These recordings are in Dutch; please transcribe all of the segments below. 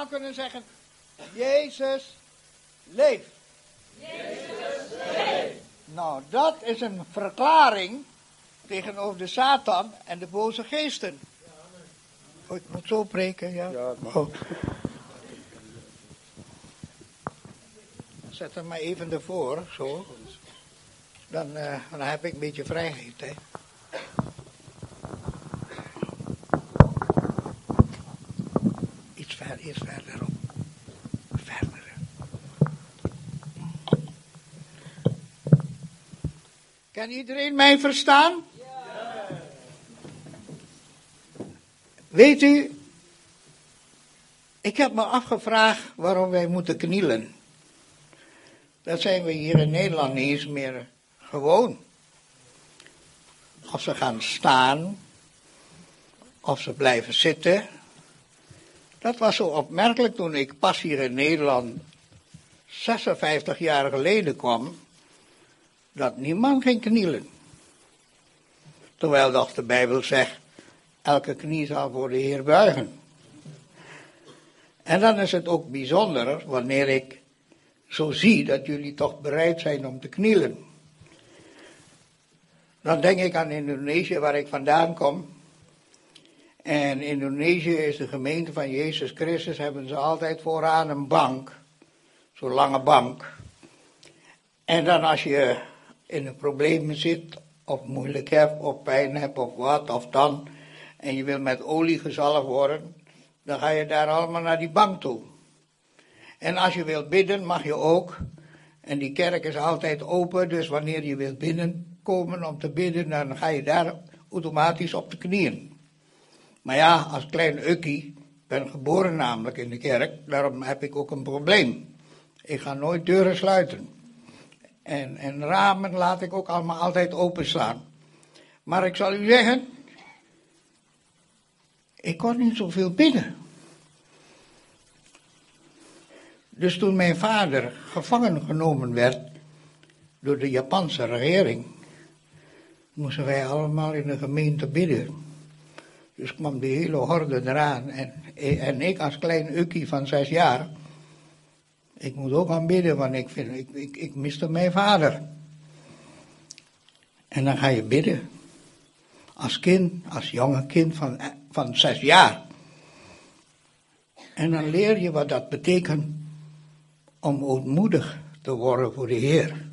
allemaal kunnen zeggen, Jezus leeft. Jezus leeft. Nou, dat is een verklaring tegenover de Satan en de boze geesten. Oh, ik moet zo preken, ja. Ja, Oh. Zet hem maar even ervoor, zo. Dan, eh, dan heb ik een beetje vrijheid, hè. Iets, ver, iets verderop. Verder. Kan iedereen mij verstaan? Weet u, ik heb me afgevraagd waarom wij moeten knielen. Dat zijn we hier in Nederland niet eens meer gewoon. Of ze gaan staan, of ze blijven zitten. Dat was zo opmerkelijk toen ik pas hier in Nederland 56 jaar geleden kwam, dat niemand ging knielen. Terwijl toch de Bijbel zegt, elke knie zal voor de Heer buigen. En dan is het ook bijzonder wanneer ik zo zie dat jullie toch bereid zijn om te knielen. Dan denk ik aan Indonesië, waar ik vandaan kom. En Indonesië is de gemeente van Jezus Christus, hebben ze altijd vooraan een bank. Zo'n lange bank. En dan als je in een probleem zit, of moeilijk hebt, of pijn hebt, of wat, of dan, en je wil met olie gezalfd worden, dan ga je daar allemaal naar die bank toe. En als je wilt bidden, mag je ook. En die kerk is altijd open, dus wanneer je wilt binnenkomen om te bidden, dan ga je daar automatisch op de knieën. Maar ja, als klein ukkie, ben geboren namelijk in de kerk, daarom heb ik ook een probleem. Ik ga nooit deuren sluiten. En, en ramen laat ik ook allemaal altijd openstaan. Maar ik zal u zeggen, ik kon niet zoveel bidden. Dus toen mijn vader gevangen genomen werd door de Japanse regering, moesten wij allemaal in de gemeente bidden. Dus kwam de hele horde eraan en, en ik als klein ukkie van zes jaar, ik moet ook aan bidden, want ik, vind, ik, ik, ik miste mijn vader. En dan ga je bidden. Als kind, als jonge kind van, van zes jaar. En dan leer je wat dat betekent om ootmoedig te worden voor de Heer.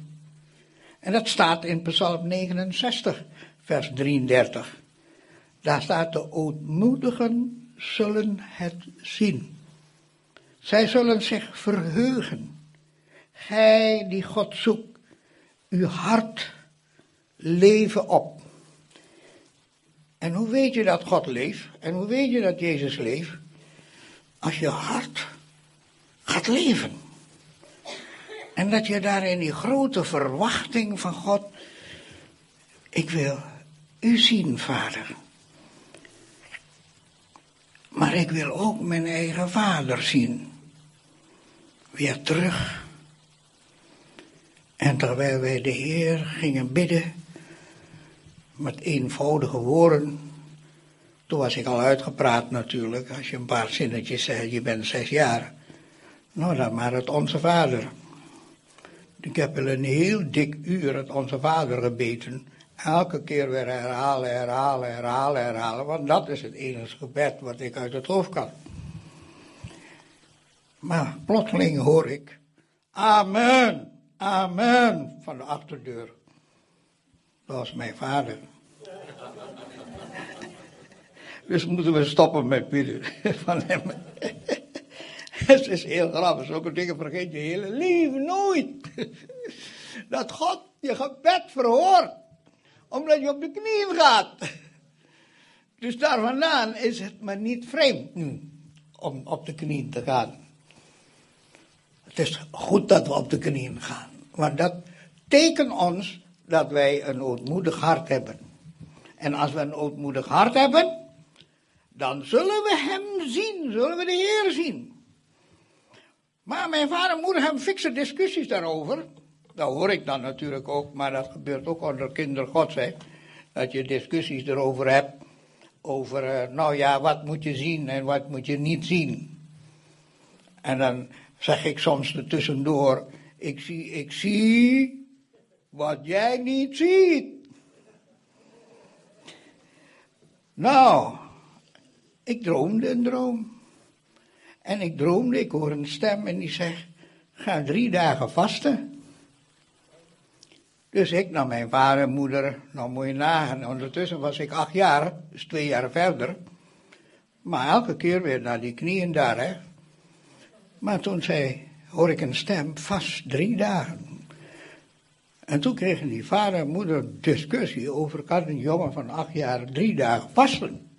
En dat staat in Psalm 69, vers 33. Daar staat de ootmoedigen zullen het zien. Zij zullen zich verheugen. Gij die God zoekt, uw hart leven op. En hoe weet je dat God leeft? En hoe weet je dat Jezus leeft? Als je hart gaat leven. En dat je daar in die grote verwachting van God, ik wil u zien, vader. Maar ik wil ook mijn eigen vader zien. Weer terug. En terwijl wij de Heer gingen bidden, met eenvoudige woorden, toen was ik al uitgepraat natuurlijk, als je een paar zinnetjes zei, je bent zes jaar. Nou, dan maar het Onze Vader. Ik heb wel een heel dik uur het Onze Vader gebeten. Elke keer weer herhalen, herhalen, herhalen, herhalen. Want dat is het enige gebed wat ik uit het hoofd kan. Maar plotseling hoor ik. Amen, amen. Van de achterdeur. Dat was mijn vader. Dus moeten we stoppen met bidden van hem. Het is heel grappig. Zulke dingen vergeet je hele leven nooit. Dat God je gebed verhoort. Omdat je op de knieën gaat. Dus daar vandaan is het me niet vreemd nu. Om op de knieën te gaan. Het is goed dat we op de knieën gaan. Want dat tekent ons dat wij een ootmoedig hart hebben. En als we een ootmoedig hart hebben, dan zullen we hem zien, zullen we de Heer zien. Maar mijn vader en moeder hebben fikse discussies daarover. Dat hoor ik dan natuurlijk ook, maar dat gebeurt ook onder kinderen gods, hè. Dat je discussies erover hebt, over, uh, nou ja, wat moet je zien en wat moet je niet zien. En dan zeg ik soms er tussendoor, ik zie, ik zie wat jij niet ziet. Nou, ik droomde een droom. En ik droomde, ik hoor een stem en die zegt, ga drie dagen vasten. Dus ik naar mijn vader en moeder, nou moet je nagaan, ondertussen was ik acht jaar, dus twee jaar verder. Maar elke keer weer naar die knieën daar, hè. Maar toen zei, hoor ik een stem, vast drie dagen. En toen kregen die vader en moeder discussie over, kan een jongen van acht jaar drie dagen vasten?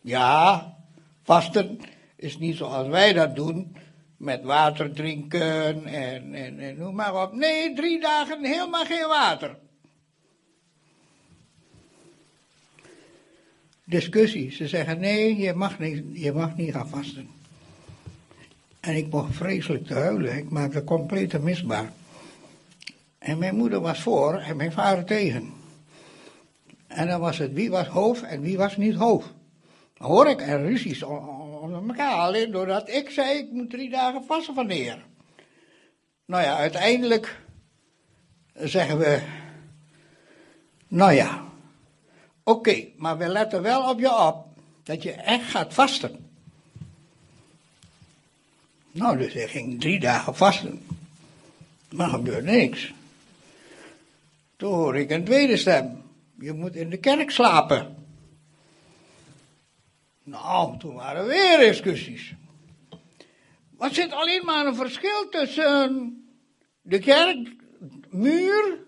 Ja, vasten is niet zoals wij dat doen, met water drinken en, en, en noem maar op. Nee, drie dagen helemaal geen water. Discussie. Ze zeggen nee, je mag niet, je mag niet gaan vasten. En ik mocht vreselijk te huilen. Ik maakte complete misbaar. En mijn moeder was voor en mijn vader tegen. En dan was het wie was hoofd en wie was niet hoofd. Hoor ik er ruzies onder elkaar. Alleen doordat ik zei, ik moet drie dagen vasten van de. Nou ja, uiteindelijk zeggen we, nou ja, oké, maar we letten wel op je op dat je echt gaat vasten. Nou, dus ik ging drie dagen vasten. Maar gebeurde niks. Toen hoor ik een tweede stem. Je moet in de kerk slapen. Nou, toen waren weer discussies. Wat zit alleen maar een verschil tussen de kerkmuur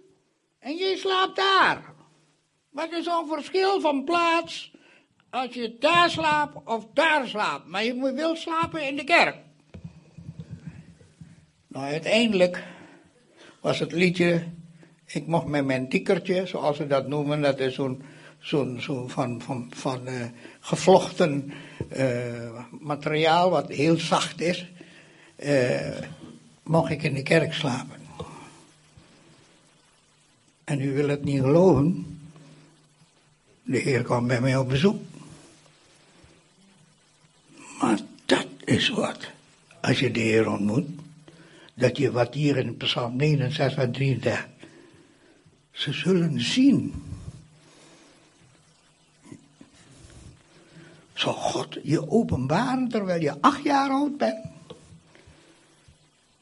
en je slaapt daar? Wat is zo'n verschil van plaats als je daar slaapt of daar slaapt? Maar je wil slapen in de kerk. Nou, uiteindelijk was het liedje, ik mocht met mijn tikkertje, zoals we dat noemen, dat is zo'n zo'n zo van, van, van uh, gevlochten uh, materiaal wat heel zacht is, uh, mocht ik in de kerk slapen. En u wil het niet geloven, de Heer kwam bij mij op bezoek. Maar dat is wat, als je de Heer ontmoet, dat je wat hier in Psalm 69 en 33, ze zullen zien Zal God je openbaren terwijl je acht jaar oud bent?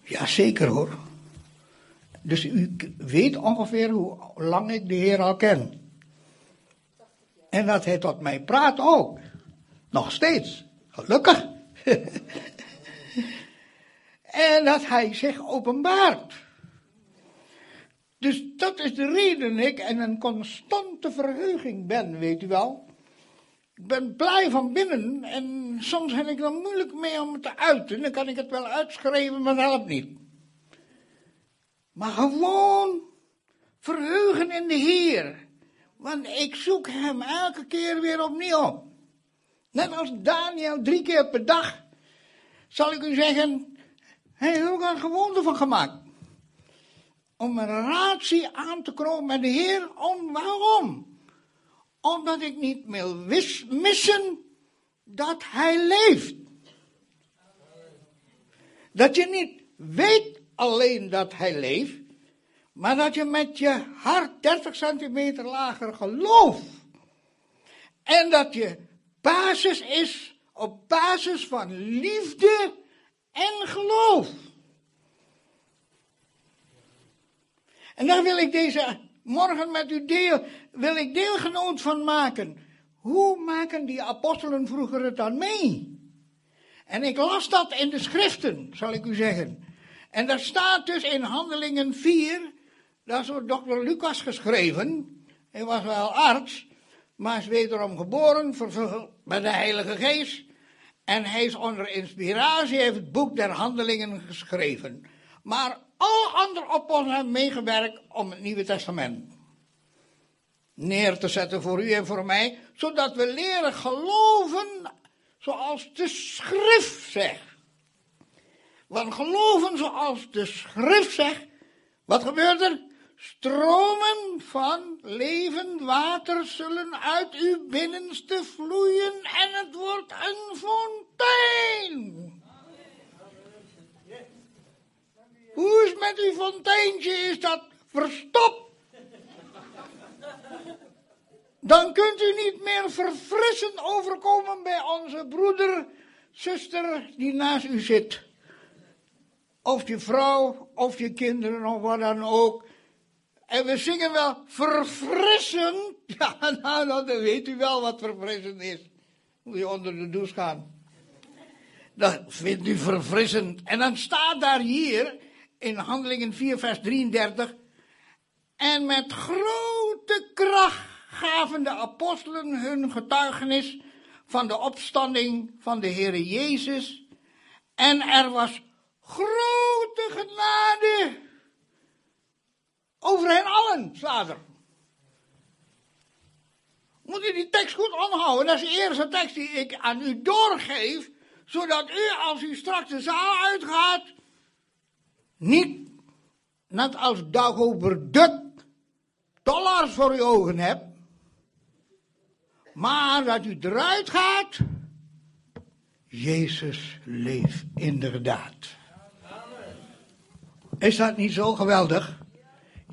Ja, zeker hoor. Dus u weet ongeveer hoe lang ik de Heer al ken. En dat hij tot mij praat ook. Nog steeds. Gelukkig. en dat hij zich openbaart. Dus dat is de reden ik en een constante verheuging ben, weet u wel. Ik ben blij van binnen en soms heb ik er moeilijk mee om het te uiten. Dan kan ik het wel uitschrijven, maar dat helpt niet. Maar gewoon verheugen in de Heer. Want ik zoek hem elke keer weer opnieuw. Net als Daniel drie keer per dag, zal ik u zeggen, hij heeft ook een gewoonte van gemaakt. Om een relatie aan te komen met de Heer, om waarom? omdat ik niet wil missen dat hij leeft. Dat je niet weet alleen dat hij leeft, maar dat je met je hart 30 centimeter lager gelooft. En dat je basis is op basis van liefde en geloof. En daar wil ik deze morgen met u deel, wil ik deelgenoot van maken. Hoe maken die apostelen vroeger het dan mee? En ik las dat in de schriften, zal ik u zeggen. En daar staat dus in Handelingen 4, dat is door dokter Lucas geschreven. Hij was wel arts, maar is wederom geboren, vervuld met de Heilige Geest. En hij is onder inspiratie, heeft het boek der Handelingen geschreven. Maar alle andere apostelen hebben meegewerkt om het Nieuwe Testament neer te zetten voor u en voor mij, zodat we leren geloven zoals de schrift zegt. Want geloven zoals de schrift zegt, wat gebeurt er? Stromen van levend water zullen uit uw binnenste vloeien en het wordt een fontein. uw fonteintje is dat verstopt. Dan kunt u niet meer verfrissend overkomen bij onze broeder, zuster die naast u zit. Of je vrouw, of je kinderen, of wat dan ook. En we zingen wel verfrissend. Ja, nou, nou, dan weet u wel wat verfrissend is. Moet je onder de douche gaan. Dat vindt u verfrissend. En dan staat daar hier, in Handelingen 4, vers 33. En met grote kracht gaven de apostelen hun getuigenis van de opstanding van de Heere Jezus. En er was grote genade over hen allen, staat. Moet u die tekst goed onthouden. Dat is de eerste tekst die ik aan u doorgeef, zodat u als u straks de zaal uitgaat, niet net als Dagobert dollars voor uw ogen hebt, maar dat u eruit gaat, Jezus leeft inderdaad. Is dat niet zo geweldig?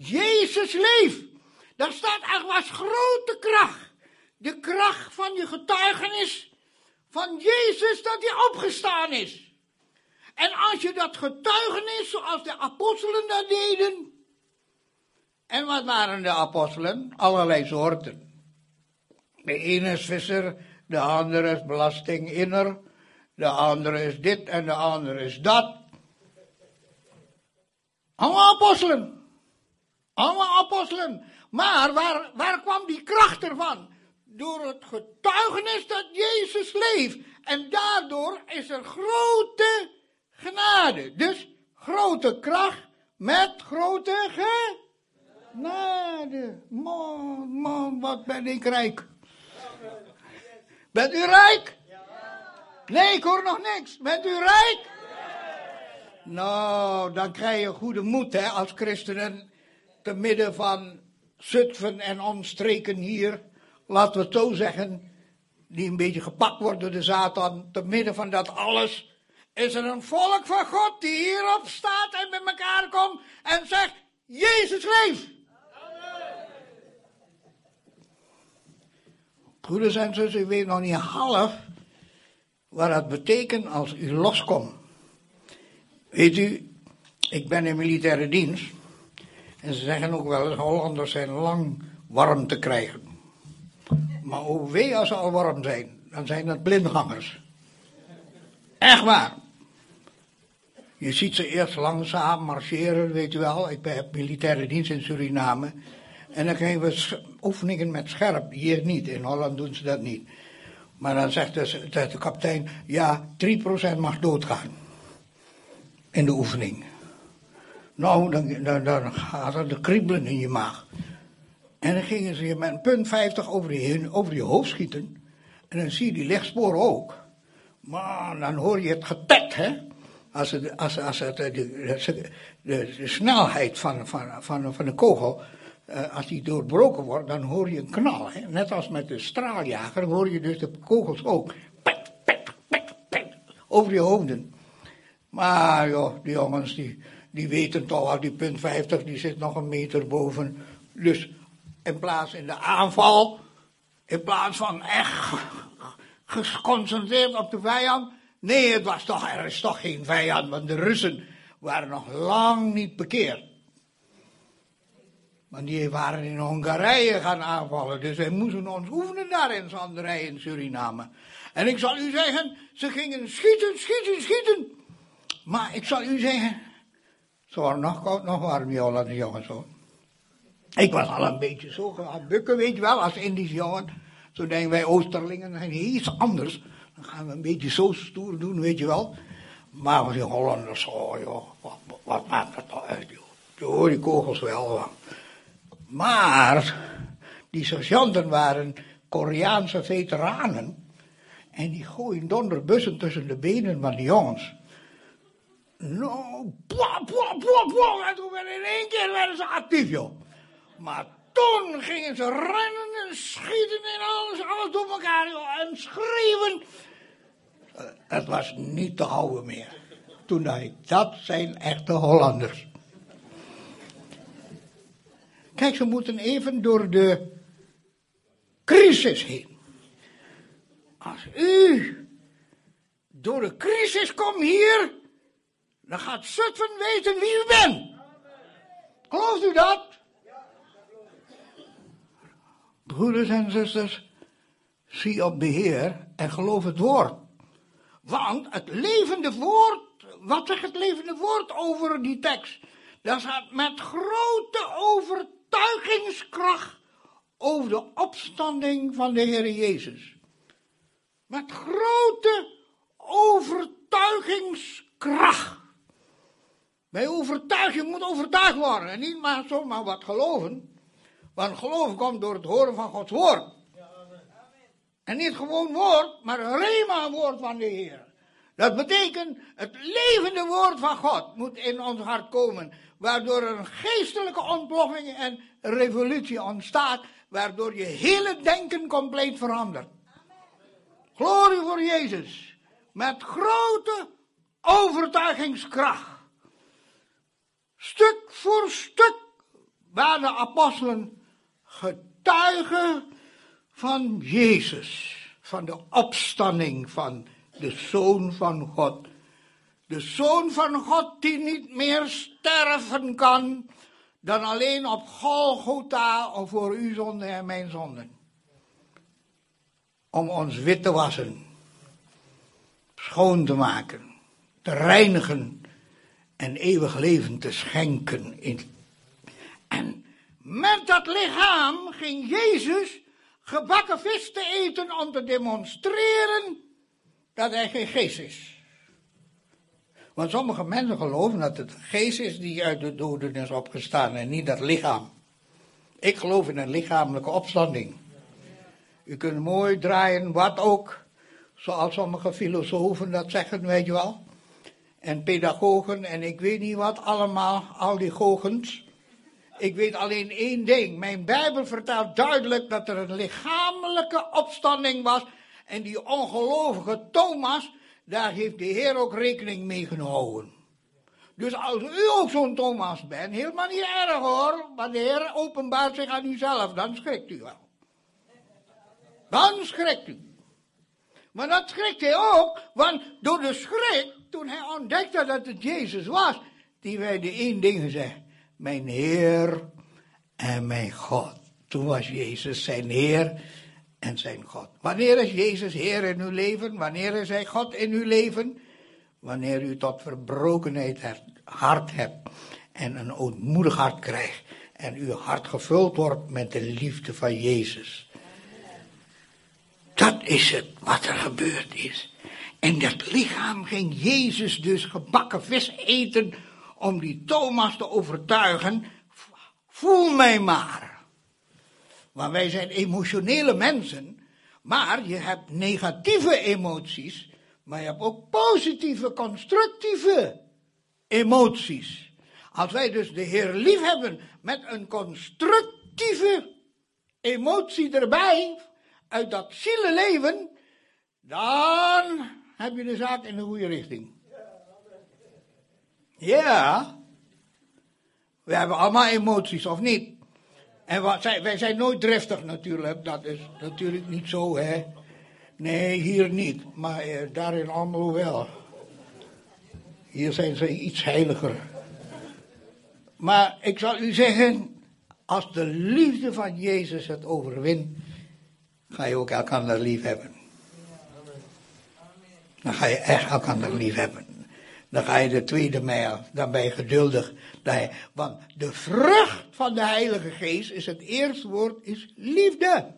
Jezus leeft. Daar staat echt was grote kracht. De kracht van je getuigenis van Jezus dat hij opgestaan is. En als je dat getuigenis, zoals de apostelen dat deden. En wat waren de apostelen? Allerlei soorten. De ene is visser, de andere is belastinginner, de andere is dit en de andere is dat. Allemaal apostelen. Allemaal apostelen. Maar waar, waar kwam die kracht ervan? Door het getuigenis dat Jezus leeft. En daardoor is er grote genade. Dus grote kracht met grote genade. Man, man, wat ben ik rijk. Bent u rijk? Nee, ik hoor nog niks. Bent u rijk? Nou, dan krijg je goede moed hè, als christenen te midden van Zutphen en omstreken hier, laten we zo zeggen, die een beetje gepakt wordt door de Satan, te midden van dat alles, is er een volk van God die hierop staat en met elkaar komt en zegt, Jezus leeft. Broeders en zussen, u weet nog niet half wat dat betekent als u loskomt. Weet u, ik ben in militaire dienst. En ze zeggen ook wel eens, Hollanders zijn lang warm te krijgen. Maar hoe wee als ze al warm zijn, dan zijn dat blindgangers. Echt waar. Je ziet ze eerst langzaam marcheren, weet u wel. Ik heb militaire dienst in Suriname. En dan krijgen we oefeningen met scherp. Hier niet, in Holland doen ze dat niet. Maar dan zegt de kapitein, ja, 3% mag doodgaan. In de oefening. Nou, dan, dan, dan gaat er de kriebelen in je maag. En dan gingen ze je met een punt 50 over je, over je hoofd schieten. En dan zie je die lichtsporen ook. Maar dan hoor je het getek, hè. Als, als, als het, de, snelheid van, van, van, van de kogel uh, als die doorbroken wordt, dan hoor je een knal. Hè? Net als met de straaljager hoor je dus de kogels ook. Pet, pet, pet, pet, over je hoofden. Maar joh, die jongens die, die weten toch al, die punt 50 die zit nog een meter boven. Dus in plaats in de aanval, in plaats van echt geconcentreerd op de vijand. Nee, het was toch, er is toch geen vijand, want de Russen waren nog lang niet bekeerd. Want die waren in Hongarije gaan aanvallen. Dus wij moesten ons oefenen daar in Zanderij in Suriname. En ik zal u zeggen, ze gingen schieten, schieten, schieten. Maar ik zal u zeggen, ze waren nog koud, nog warm, Hollandse jongens hoor. Ik was al een beetje zo gaan bukken, weet je wel, als Indische jongen. Zo denken wij Oosterlingen, zijn iets anders. Dan gaan we een beetje zo stoer doen, weet je wel. Maar die Hollanders, oh joh, wat, wat maakt dat nou uit joh. Die kogels wel. Maar die sergeanten waren Koreaanse veteranen. En die gooien donderbussen tussen de benen van die jongens. Nou, pwa, pwa, pwa, pwa. En toen werden in één keer werden ze actief, joh. Maar toen gingen ze rennen en schieten en alles, alles door elkaar, joh. En schreeuwen. Eh, het was niet te houden meer. Toen dacht ik, dat zijn echte Hollanders. Kijk, ze moeten even door de crisis heen. Als u door de crisis komt hier, dan gaat Zutphen weten wie u bent. Gelooft u dat? Broeders en zusters, zie op de Heer en geloof het woord. Want het levende woord, wat zegt het levende woord over die tekst? Dat staat met grote overtuigingskracht over de opstanding van de Heer Jezus. Met grote overtuigingskracht. Bij overtuiging moet overtuigd worden en niet maar zomaar wat geloven. Want geloof komt door het horen van Gods woord. En niet gewoon woord, maar een rema woord van de Heer. Dat betekent, het levende woord van God moet in ons hart komen. Waardoor er een geestelijke ontploffing en revolutie ontstaat. Waardoor je hele denken compleet verandert. Glorie voor Jezus. Met grote overtuigingskracht. Stuk voor stuk waren de apostelen getuigen van Jezus. Van de opstanding van de Zoon van God. De Zoon van God die niet meer sterven kan dan alleen op Golgotha voor uw zonde en mijn zonden. Om ons wit te wassen, schoon te maken, te reinigen en eeuwig leven te schenken. En met dat lichaam ging Jezus gebakken vis te eten om te demonstreren dat hij geen geest is. Want sommige mensen geloven dat het geest is die uit de doden is opgestaan en niet dat lichaam. Ik geloof in een lichamelijke opstanding. U kunt mooi draaien, wat ook, zoals sommige filosofen dat zeggen, weet je wel. En pedagogen en ik weet niet wat allemaal, al die gogens. Ik weet alleen één ding. Mijn Bijbel vertelt duidelijk dat er een lichamelijke opstanding was. En die ongelovige Thomas, daar heeft de Heer ook rekening mee gehouden. Dus als u ook zo'n Thomas bent, helemaal niet erg hoor. Maar de Heer openbaart zich aan u zelf, dan schrikt u wel. Dan schrikt u. Maar dat schrikt hij ook, want door de schrik, toen hij ontdekte dat het Jezus was, die werd de één ding gezegd mijn Heer en mijn God. Toen was Jezus zijn Heer en zijn God. Wanneer is Jezus Heer in uw leven? Wanneer is Hij God in uw leven? Wanneer u tot verbrokenheid hart hebt en een ootmoedig hart krijgt en uw hart gevuld wordt met de liefde van Jezus. Dat is het wat er gebeurd is. En dat lichaam ging Jezus dus gebakken vis eten om die Thomas te overtuigen, voel mij maar. Want wij zijn emotionele mensen, maar je hebt negatieve emoties, maar je hebt ook positieve, constructieve emoties. Als wij dus de Heer lief hebben met een constructieve emotie erbij, uit dat zielenleven, dan heb je de zaak in de goede richting. Ja. We hebben allemaal emoties, of niet? En wat, wij zijn nooit driftig natuurlijk. Dat is natuurlijk niet zo, hè. Nee, hier niet. Maar eh, daar in Almelo wel. Hier zijn ze iets heiliger. Maar ik zal u zeggen, als de liefde van Jezus het overwint, ga je ook elkaar lief hebben. Dan ga je echt elkaar lief hebben. Dan ga je de tweede mijl, dan ben je geduldig. Want de vrucht van de Heilige Geest is het eerste woord, is liefde.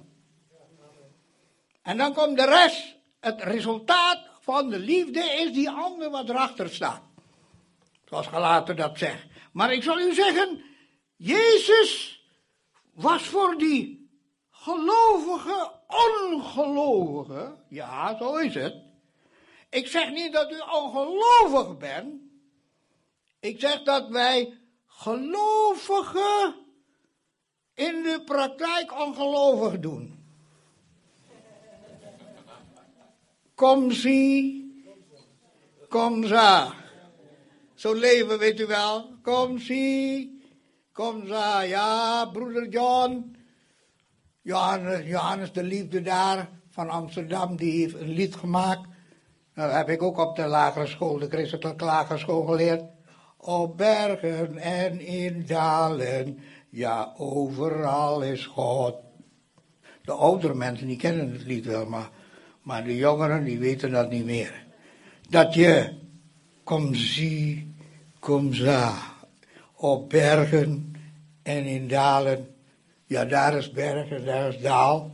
En dan komt de rest. Het resultaat van de liefde is die ander wat erachter staat. Zoals Galater dat zegt. Maar ik zal u zeggen, Jezus was voor die gelovige, ongelovige, ja, zo is het, ik zeg niet dat u ongelovig bent. Ik zeg dat wij gelovigen in de praktijk ongelovig doen. Kom zie, kom za. Zo leven, weet u wel. Kom zie, Kom ze, ja, broeder John. Johannes, Johannes de Liefde daar van Amsterdam, die heeft een lied gemaakt. Dat heb ik ook op de lagere school, de christelijke lagere school geleerd. Op bergen en in dalen, ja, overal is God. De oudere mensen die kennen het lied wel, maar, maar de jongeren die weten dat niet meer. Dat je, kom zie, kom za, op bergen en in dalen. Ja, daar is berg en daar is daal.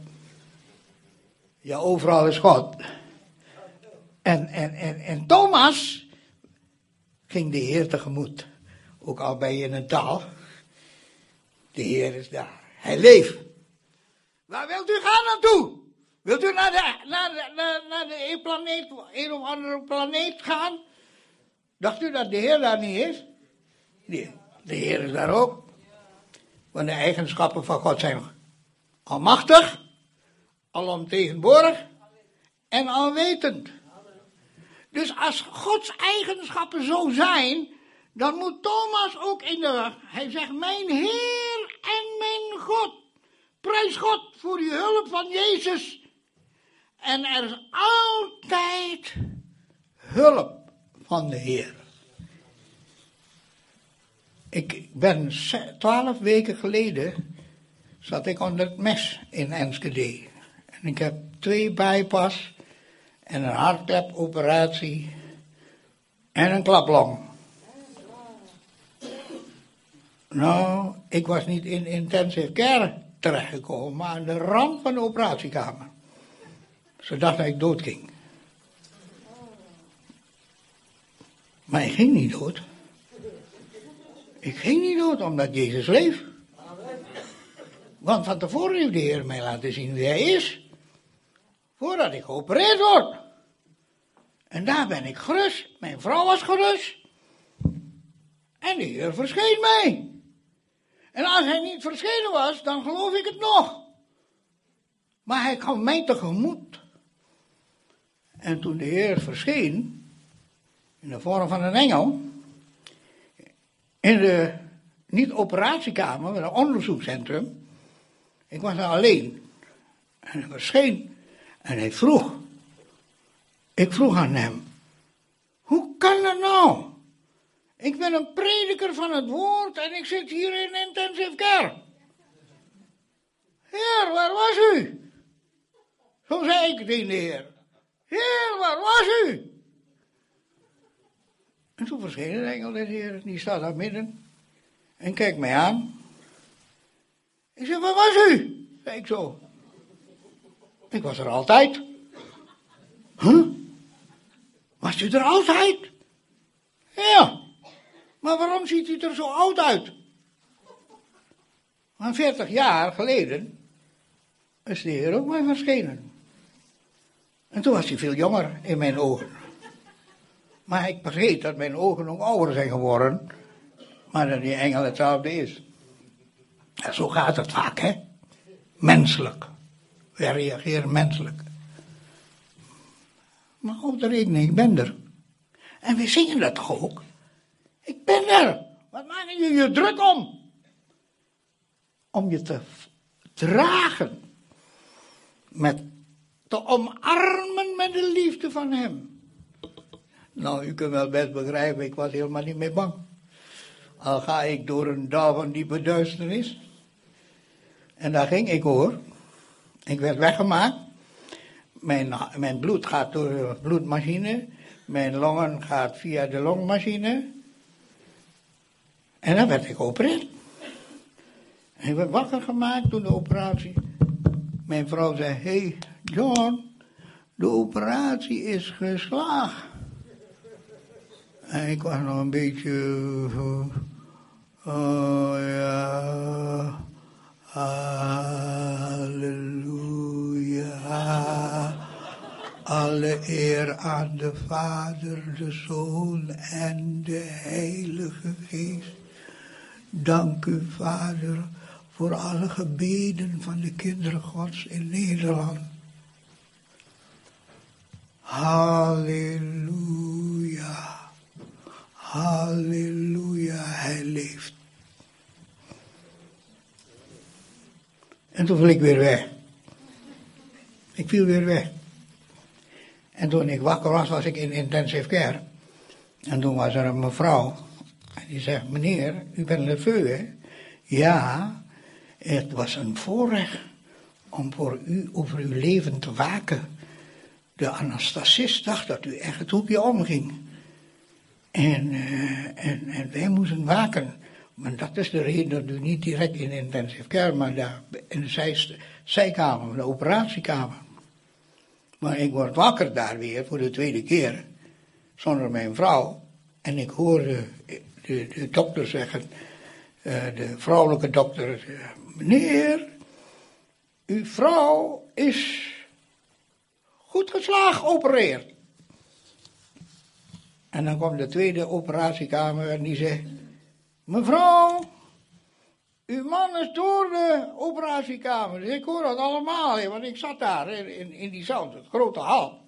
Ja, overal is God. En, en, en, en Thomas ging de Heer tegemoet. Ook al ben je in een taal. De Heer is daar. Hij leeft. Waar wilt u gaan naartoe? Wilt u naar de, naar de, naar, de planeet, een of andere planeet gaan? Dacht u dat de Heer daar niet is? Nee, de Heer is daar ook. Want de eigenschappen van God zijn almachtig, alomtegenwoordig en alwetend. Dus als Gods eigenschappen zo zijn, dan moet Thomas ook in de. Hij zegt: Mijn Heer en mijn God. Prijs God voor die hulp van Jezus. En er is altijd hulp van de Heer. Ik ben twaalf weken geleden, zat ik onder het mes in Enschede. En ik heb twee bypass en een hartklepoperatie en een klaplong. Nou, ik was niet in intensive care terechtgekomen, maar aan de rand van de operatiekamer. Ze dachten dat ik dood ging. Maar ik ging niet dood. Ik ging niet dood omdat Jezus leeft. Want van tevoren heeft de Heer mij laten zien wie hij is. Voordat ik geopereerd word. En daar ben ik gerust. Mijn vrouw was gerust. En de Heer verscheen mij. En als hij niet verschenen was, dan geloof ik het nog. Maar hij kwam mij tegemoet. En toen de Heer verscheen, in de vorm van een engel, in de, niet operatiekamer, maar een onderzoekscentrum, ik was daar alleen. En hij verscheen en hij vroeg, ik vroeg aan hem, hoe kan dat nou? Ik ben een prediker van het woord en ik zit hier in intensive care. Heer, waar was u? Zo zei ik de Heer. Heer, waar was u? En toen verscheen de engel des Heer, die staat daar midden en kijkt mij aan. Ik zeg, waar was u? Zei ik zo. Ik was er altijd. Huh? Was u er altijd? Ja. Maar waarom ziet u er zo oud uit? Maar 40 jaar geleden is de Heer ook mij verschenen. En toen was hij veel jonger in mijn ogen. Maar ik vergeet dat mijn ogen ook ouder zijn geworden. Maar dat die engel hetzelfde is. En zo gaat het vaak, hè? Menselijk. We reageren menselijk. Maar op de rekening, ik ben er. En we zingen dat toch ook? Ik ben er. Wat maak je je druk om? Om je te dragen. Met te omarmen met de liefde van hem. Nou, u kunt wel best begrijpen, ik was helemaal niet meer bang. Al ga ik door een dal van diepe duisternis. En daar ging ik hoor. Ik werd weggemaakt. Mijn, mijn bloed gaat door de bloedmachine. Mijn longen gaat via de longmachine. En dan werd ik geopereerd. Ik werd wakker gemaakt door de operatie. Mijn vrouw zei, hey John, de operatie is geslaagd. En ik was nog een beetje, oh ja, halleluja. Alle eer aan de Vader, de Zoon en de Heilige Geest. Dank u, Vader, voor alle gebeden van de kinderen Gods in Nederland. Halleluja. Halleluja, hij leeft. En toen viel ik weer weg. Ik viel weer weg. En toen ik wakker was, was ik in intensive care. En toen was er een mevrouw. En die zegt, meneer, u bent Lefeu, hè? Ja, het was een voorrecht om voor u over uw leven te waken. De anastasist dacht dat u echt het hoekje omging. En, uh, en, en wij moesten waken. Maar dat is de reden dat u niet direct in intensive care, maar daar in de zij, zijkamer, de operatiekamer. Maar ik word wakker daar weer voor de tweede keer, zonder mijn vrouw. En ik hoor de, de, de dokter zeggen, uh, de vrouwelijke dokter, meneer, uw vrouw is goed geslaagd geopereerd. En dan kwam de tweede operatiekamer en die zei, mevrouw, uw man is door de operatiekamer. Ik hoor dat allemaal, want ik zat daar in, in die zaal, de grote hal.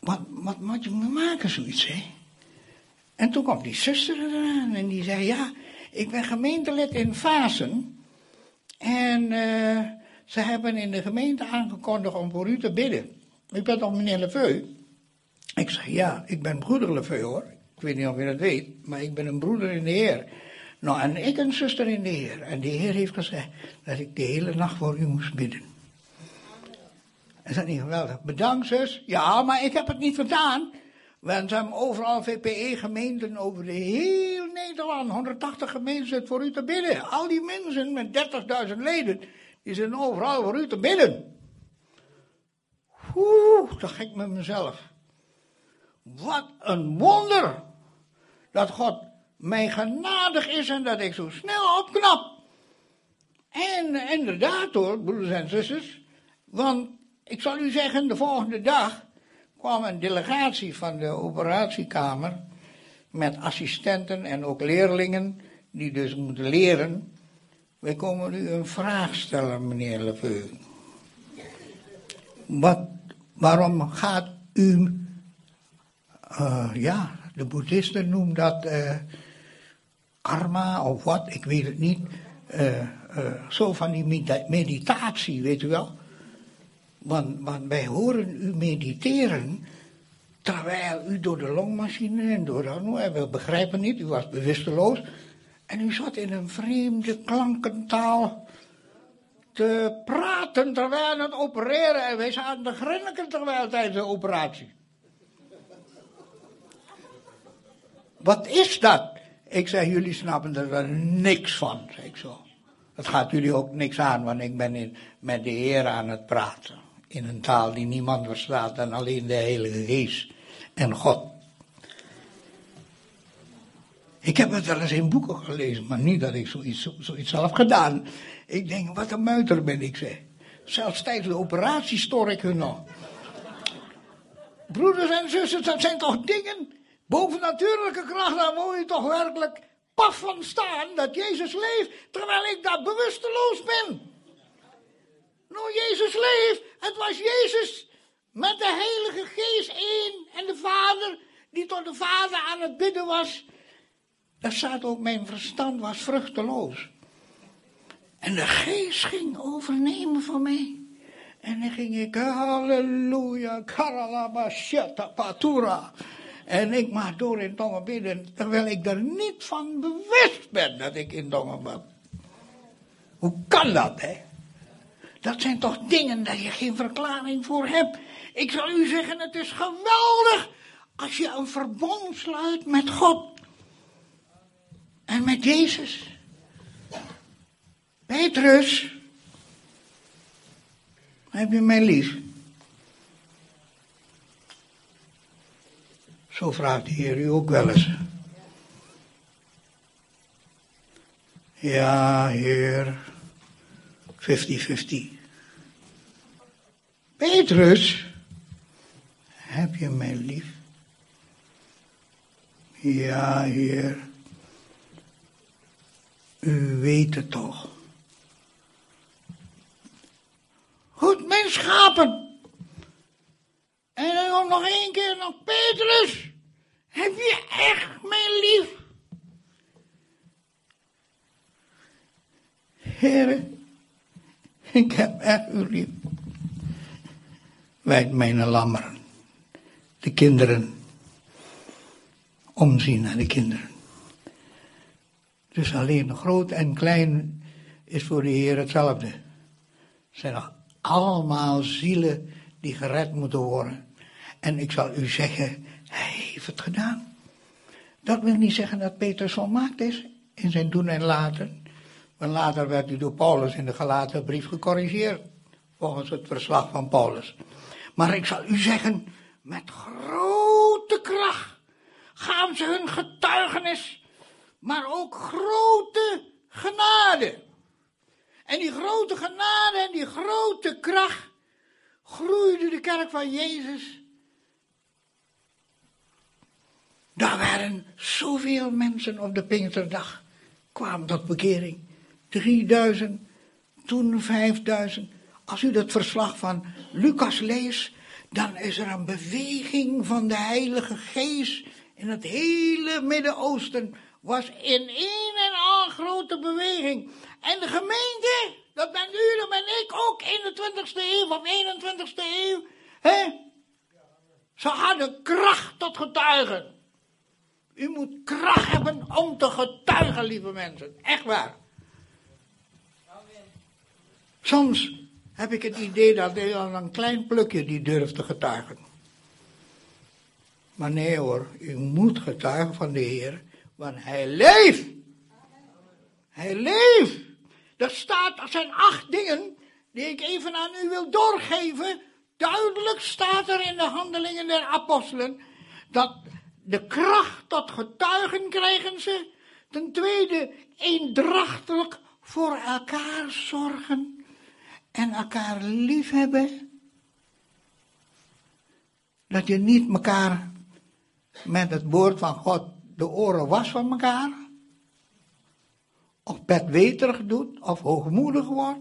Wat, wat moet je me maken, zoiets, hè? En toen kwam die zuster eraan en die zei, ja, ik ben gemeentelid in Fasen. En uh, ze hebben in de gemeente aangekondigd om voor u te bidden. U bent toch meneer Lefeu? Ik zeg, ja, ik ben broeder Lefeu hoor. Ik weet niet of je dat weet, maar ik ben een broeder in de Heer. Nou, en ik een zuster in de Heer. En de Heer heeft gezegd dat ik de hele nacht voor u moest bidden. Is dat niet geweldig? Bedankt zus. Ja, maar ik heb het niet gedaan. Want hebben overal VPE-gemeenten over de heel Nederland. 180 gemeenten voor u te bidden. Al die mensen met 30.000 leden, die zijn overal voor u te bidden. Oeh, dat ik met mezelf. Wat een wonder dat God mij genadig is en dat ik zo snel opknap. En inderdaad hoor, broeders en zusters, want ik zal u zeggen, de volgende dag kwam een delegatie van de operatiekamer met assistenten en ook leerlingen die dus moeten leren. Wij komen u een vraag stellen, meneer Lefeu. Wat, waarom gaat u, uh, ja, de boeddhisten noemen dat uh, karma of wat, ik weet het niet. Uh, zo van die meditatie, weet u wel. Want, want wij horen u mediteren terwijl u door de longmachine en door de, we begrijpen niet, u was bewusteloos. En u zat in een vreemde klankentaal te praten terwijl het opereren. En wij zaten te grinniken terwijl tijdens de operatie. Wat is dat? Ik zeg, jullie snappen er niks van, zeg ik zo. Dat gaat jullie ook niks aan, want ik ben in, met de Heer aan het praten in een taal die niemand verstaat dan alleen de Heilige Geest en God. Ik heb het wel eens in boeken gelezen, maar niet dat ik zoiets, zoiets zelf gedaan. Ik denk, wat een muiter ben ik, zeg. Zelfs tijdens de operatie stoor ik hun nog. Broeders en zusters, dat zijn toch dingen, bovennatuurlijke kracht, daar moet je toch werkelijk paf van staan, dat Jezus leeft, terwijl ik daar bewusteloos ben. Nou, Jezus leeft. Het was Jezus met de Heilige Geest één en de Vader, die tot de Vader aan het bidden was. Daar staat ook, mijn verstand was vruchteloos. En de Geest ging overnemen van mij. En dan ging ik, halleluja, karalabashata patura. En ik mag door in tongen bidden, terwijl ik er niet van bewust ben dat ik in tongen ben. Hoe kan dat, hè? Dat zijn toch dingen dat je geen verklaring voor hebt. Ik zal u zeggen, het is geweldig als je een verbond sluit met God. En met Jezus. Petrus, heb je mij lief? Zo vraagt de Heer u ook wel eens. Ja, Heer, 50-50. Petrus, heb je mij lief? Ja, Heer. U weet het toch. Goed, mijn schapen. En dan nog één keer nog Petrus. Heb je echt mij lief? Heren, Ik heb echt u lief. Wijd mijn lammeren. De kinderen. Omzien naar de kinderen. Dus alleen groot en klein is voor de Heer hetzelfde. Het zijn allemaal zielen die gered moeten worden. En ik zal u zeggen, hij heeft het gedaan. Dat wil niet zeggen dat Peter volmaakt is in zijn doen en laten. Want later werd hij door Paulus in de gelaten brief gecorrigeerd. Volgens het verslag van Paulus. Maar ik zal u zeggen, met grote kracht gaan ze hun getuigenis, maar ook grote genade. En die grote genade en die grote kracht groeide de kerk van Jezus. Daar waren zoveel mensen op de Pinksterdag, kwamen tot bekering. 3000, toen 5000. Als u dat verslag van Lucas leest, dan is er een beweging van de Heilige Geest in het hele Midden-Oosten. Was in één en al grote beweging. En de gemeente, dat u, dat ben ik ook in de 20ste eeuw of 21ste eeuw. Hè? Ze hadden kracht tot getuigen. U moet kracht hebben om te getuigen, lieve mensen. Echt waar. Soms heb ik het idee dat er al een klein plukje die durft te getuigen. Maar nee hoor, u moet getuigen van de Heer, want Hij leeft. Hij leeft. Er staat, er zijn acht dingen die ik even aan u wil doorgeven. Duidelijk staat er in de handelingen der apostelen dat de kracht tot getuigen krijgen ze. Ten tweede, eendrachtelijk voor elkaar zorgen en elkaar liefhebben. Dat je niet elkaar met het woord van God de oren was van elkaar. Of bedweterig doet, of hoogmoedig wordt.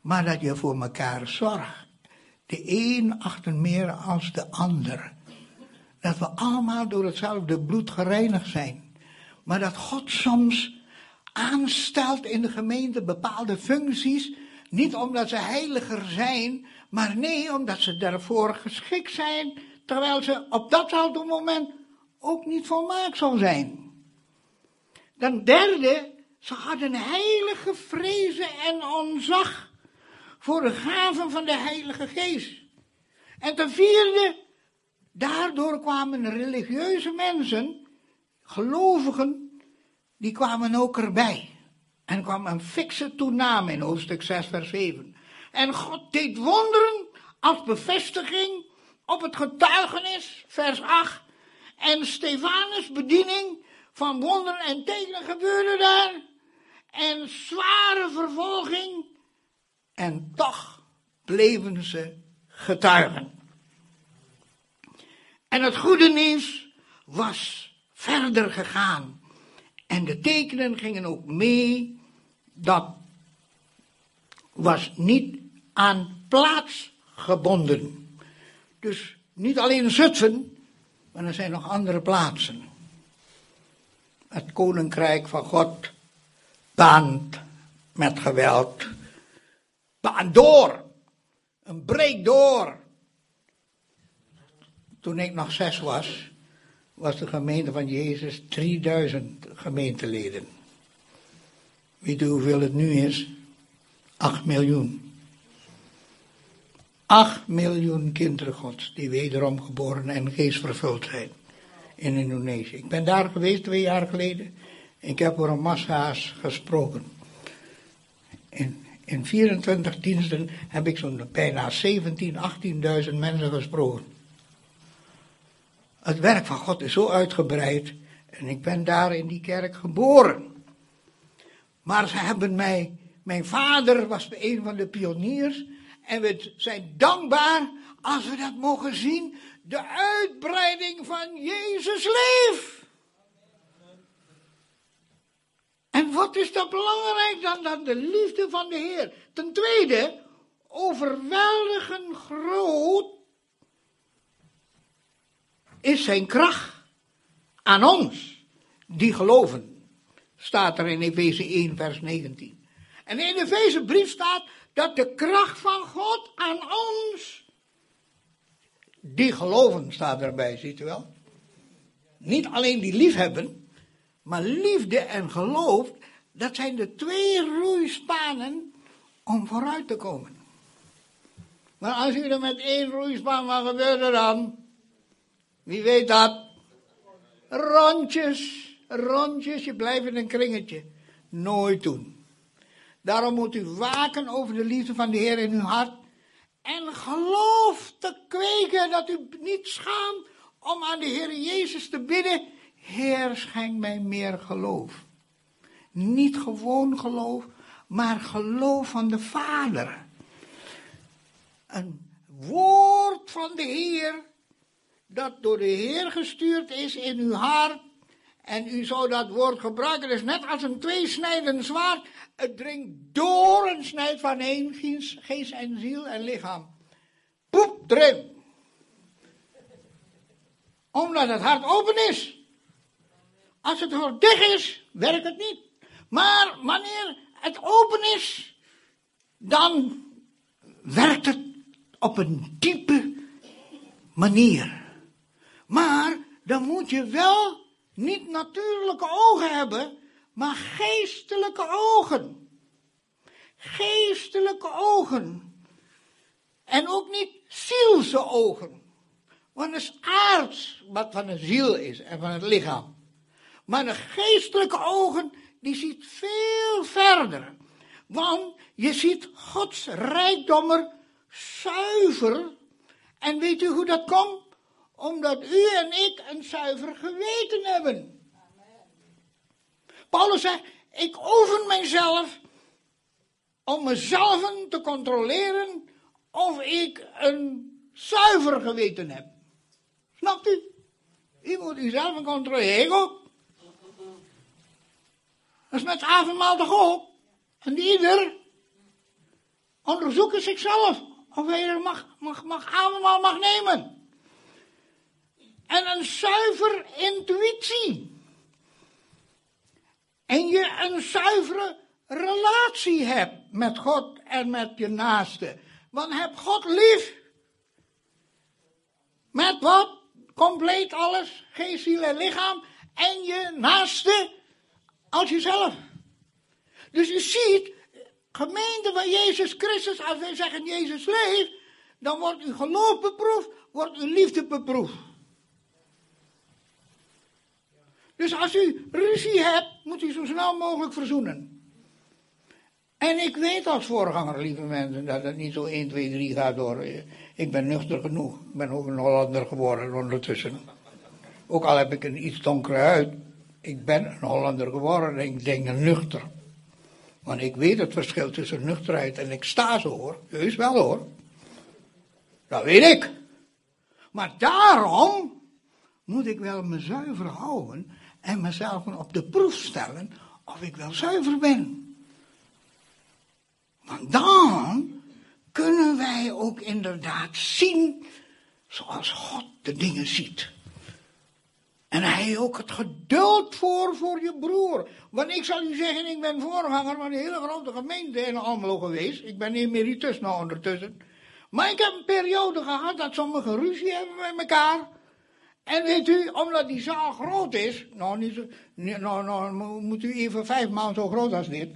Maar dat je voor elkaar zorgt. De een achter meer als de ander. Dat we allemaal door hetzelfde bloed gereinigd zijn. Maar dat God soms aanstelt in de gemeente bepaalde functies niet omdat ze heiliger zijn, maar nee, omdat ze daarvoor geschikt zijn, terwijl ze op datzelfde moment ook niet volmaakt zal zijn. Dan derde, ze hadden heilige vrezen en onzag voor de gaven van de Heilige Geest. En ten vierde, daardoor kwamen religieuze mensen, gelovigen, die kwamen ook erbij. En kwam een fikse toename in hoofdstuk 6, vers 7. En God deed wonderen als bevestiging op het getuigenis, vers 8. En Stefanus' bediening van wonderen en tekenen gebeurde daar. En zware vervolging. En toch bleven ze getuigen. En het goede nieuws was verder gegaan. En de tekenen gingen ook mee. Dat was niet aan plaats gebonden. Dus niet alleen Zutphen, maar er zijn nog andere plaatsen. Het koninkrijk van God baant met geweld. Baan door. Een breek door. Toen ik nog zes was, was de gemeente van Jezus 3000 gemeenteleden. Weet u hoeveel het nu is? 8 miljoen. 8 miljoen kinderen gods die wederom geboren en geestvervuld zijn in Indonesië. Ik ben daar geweest twee jaar geleden. Ik heb voor een massa's gesproken. In, in 24 diensten heb ik zo'n bijna 17, 18.000 mensen gesproken. Het werk van God is zo uitgebreid en ik ben daar in die kerk geboren. Maar ze hebben mij, mijn vader was een van de pioniers en we zijn dankbaar als we dat mogen zien, de uitbreiding van Jezus leef. En wat is dat belangrijk dan, dan de liefde van de Heer? Ten tweede, overweldigend groot is zijn kracht aan ons, die geloven. Staat er in Efeze 1, vers 19. En in de Efeze brief staat dat de kracht van God aan ons, die geloven staat erbij, ziet u wel. Niet alleen die liefhebben, maar liefde en geloof, dat zijn de twee roeispanen om vooruit te komen. Maar als u er met één roeispaan, wat gebeurt er dan? Wie weet dat? Rondjes, rondjes, je blijft in een kringetje. Nooit doen. Daarom moet u waken over de liefde van de Heer in uw hart. En geloof te kweken dat u niet schaamt om aan de Heer Jezus te bidden. Heer, schenk mij meer geloof. Niet gewoon geloof, maar geloof van de Vader. Een woord van de Heer, dat door de Heer gestuurd is in uw hart. En u zou dat woord gebruiken, is net als een tweesnijdend zwaard. Het dringt door en snijdt van één geest en ziel en lichaam. Poep, erin. Omdat het hart open is. Als het hart dicht is, werkt het niet. Maar wanneer het open is, dan werkt het op een diepe manier. Maar dan moet je wel niet natuurlijke ogen hebben, maar geestelijke ogen. Geestelijke ogen. En ook niet zielse ogen. Want het is aards wat van de ziel is en van het lichaam. Maar de geestelijke ogen, die ziet veel verder. Want je ziet Gods rijkdommer zuiver. En weet u hoe dat komt? Omdat u en ik een zuiver geweten hebben. Paulus zegt, ik oefen mijzelf om mezelf te controleren of ik een zuiver geweten heb. Snapt u? U moet uzelf controleren. Dat is met avondmaal toch ook? En ieder onderzoeken zichzelf of hij er mag, mag, mag mag nemen. En een zuiver intuïtie. En je een zuivere relatie hebt met God en met je naaste. Want heb God lief. Met wat? Compleet alles, geest, ziel en lichaam. En je naaste als jezelf. Dus u ziet, gemeente van Jezus Christus, als wij zeggen Jezus leeft, dan wordt uw geloof beproefd, wordt uw liefde beproefd. Dus als u ruzie hebt, moet u zo snel mogelijk verzoenen. En ik weet als voorganger, lieve mensen, dat het niet zo 1, 2, 3 gaat door. Ik ben nuchter genoeg. Ik ben ook een Hollander geworden ondertussen. Ook al heb ik een iets donkere huid. Ik ben een Hollander geworden en ik denk nuchter. Want ik weet het verschil tussen nuchterheid en zo hoor. Heus wel hoor. Dat weet ik. Maar daarom moet ik wel me zuiver houden en mezelf op de proef stellen of ik wel zuiver ben. Want dan kunnen wij ook inderdaad zien zoals God de dingen ziet. En hij ook het geduld voor voor je broer. Want ik zal u zeggen, ik ben voorganger van een hele grote gemeente in Almelo geweest. Ik ben emeritus nou ondertussen. Maar ik heb een periode gehad dat sommigen ruzie hebben met elkaar. En weet u, omdat die zaal groot is, nou, niet zo, nou, nou moet u even vijf maanden zo groot als dit.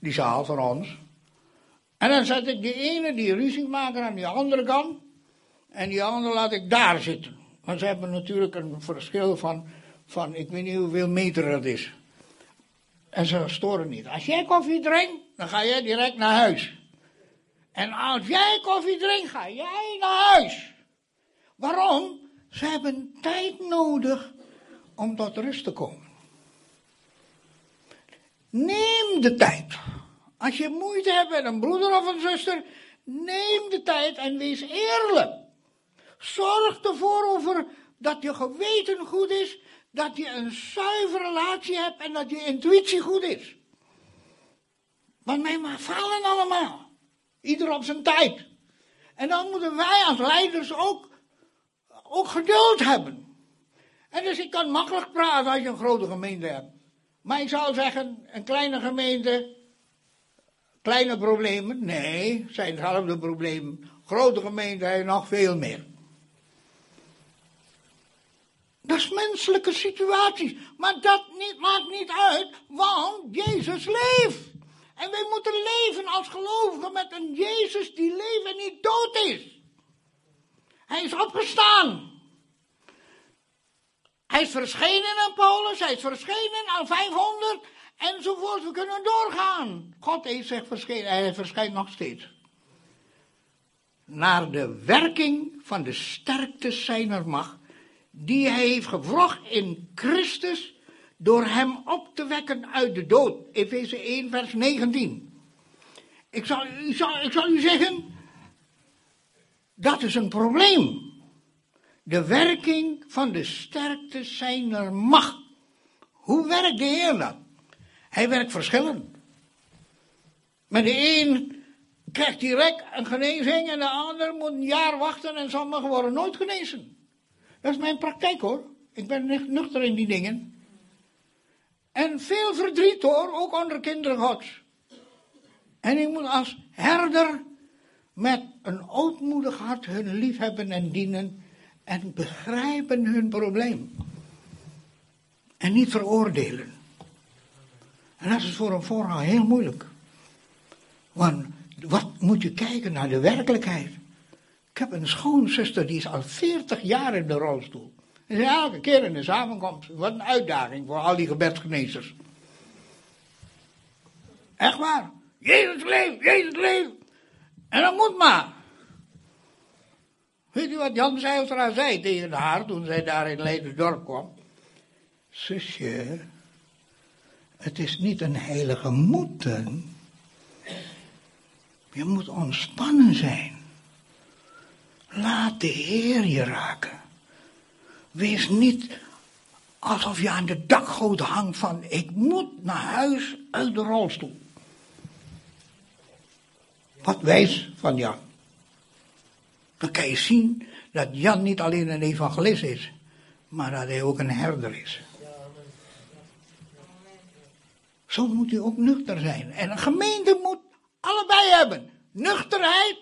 Die zaal van ons. En dan zet ik die ene die ruzie maken aan die andere kant. En die andere laat ik daar zitten. Want ze hebben natuurlijk een verschil van, van ik weet niet hoeveel meter dat is. En ze storen niet. Als jij koffie drinkt, dan ga jij direct naar huis. En als jij koffie drinkt, ga jij naar huis. Waarom? Ze hebben tijd nodig om tot rust te komen. Neem de tijd. Als je moeite hebt met een broeder of een zuster, neem de tijd en wees eerlijk. Zorg ervoor dat je geweten goed is, dat je een zuivere relatie hebt en dat je intuïtie goed is. Want wij falen allemaal. Ieder op zijn tijd. En dan moeten wij als leiders ook, ook geduld hebben. En dus ik kan makkelijk praten als je een grote gemeente hebt. Maar ik zou zeggen, een kleine gemeente Kleine problemen? Nee, zijn dezelfde problemen. Grote gemeenten hebben nog veel meer. Dat is menselijke situaties. Maar dat niet, maakt niet uit, want Jezus leeft. En wij moeten leven als gelovigen met een Jezus die leeft en niet dood is. Hij is opgestaan. Hij is verschenen aan Paulus, hij is verschenen aan 500 enzovoort. We kunnen doorgaan. God heeft zich verschenen, hij verschijnt nog steeds. Naar de werking van de sterkte zijner macht, die hij heeft gevrocht in Christus, door hem op te wekken uit de dood. Efeze 1, vers 19. Ik zal, ik zal, ik zal u zeggen, dat is een probleem. De werking van de sterkte zijner macht. Hoe werkt de Heer dat? Hij werkt verschillend. Met de een krijgt direct een genezing en de ander moet een jaar wachten en sommigen worden nooit genezen. Dat is mijn praktijk hoor. Ik ben nuchter in die dingen. En veel verdriet hoor, ook onder kinderen gods. En ik moet als herder met een ootmoedig hart hun liefhebben en dienen en begrijpen hun probleem. En niet veroordelen. En dat is voor een vooral heel moeilijk. Want wat moet je kijken naar de werkelijkheid? Ik heb een schoonzuster die is al 40 jaar in de rolstoel. En elke keer in de samenkomst. Wat een uitdaging voor al die gebedsgenezers. Echt waar. Jezus leeft, Jezus leeft. En dat moet maar. Weet u wat Jan Zijlstra zei tegen haar toen zij daar in Leiderdorp kwam? Zusje, het is niet een heilige moeten. Je moet ontspannen zijn. Laat de Heer je raken. Wees niet alsof je aan de dakgoot hangt van ik moet naar huis uit de rolstoel. Wat wijs van Jan. Dan kan je zien dat Jan niet alleen een evangelist is, maar dat hij ook een herder is. Zo moet u ook nuchter zijn. En een gemeente moet allebei hebben. Nuchterheid,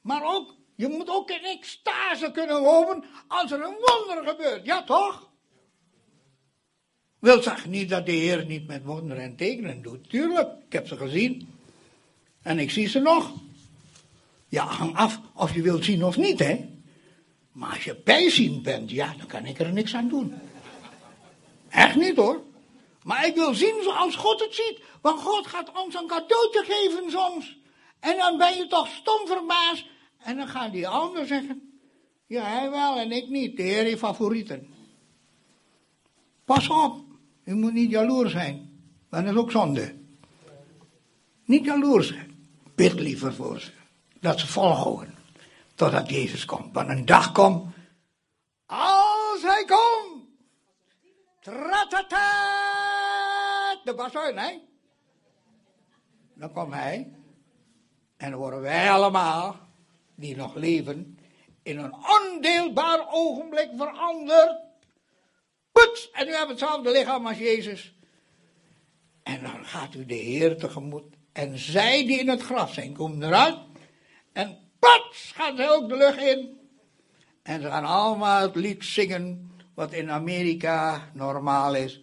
maar ook, je moet ook in extase kunnen lopen als er een wonder gebeurt. Ja toch? Wil zeggen niet dat de Heer niet met wonderen en tekenen doet. Tuurlijk, ik heb ze gezien. En ik zie ze nog. Ja, hang af of je wilt zien of niet, hè. Maar als je bijzien bent, ja, dan kan ik er niks aan doen. Echt niet hoor. Maar ik wil zien zoals God het ziet. Want God gaat ons een cadeautje geven soms. En dan ben je toch stom verbaasd. En dan gaan die anderen zeggen. Ja, hij wel en ik niet. De Heer heeft favorieten. Pas op. U moet niet jaloers zijn. Dat is ook zonde. Niet jaloers zijn. Bid liever voor ze. Dat ze volhouden. Totdat Jezus komt. Want een dag komt. Als hij komt. Tratata. De basuin, hè? Dan komt hij. En dan worden wij allemaal, die nog leven, in een ondeelbaar ogenblik veranderd. Puts! En u hebt hetzelfde lichaam als Jezus. En dan gaat u de Heer tegemoet. En zij die in het graf zijn, komen eruit. En pats gaan ze ook de lucht in. En ze gaan allemaal het lied zingen wat in Amerika normaal is.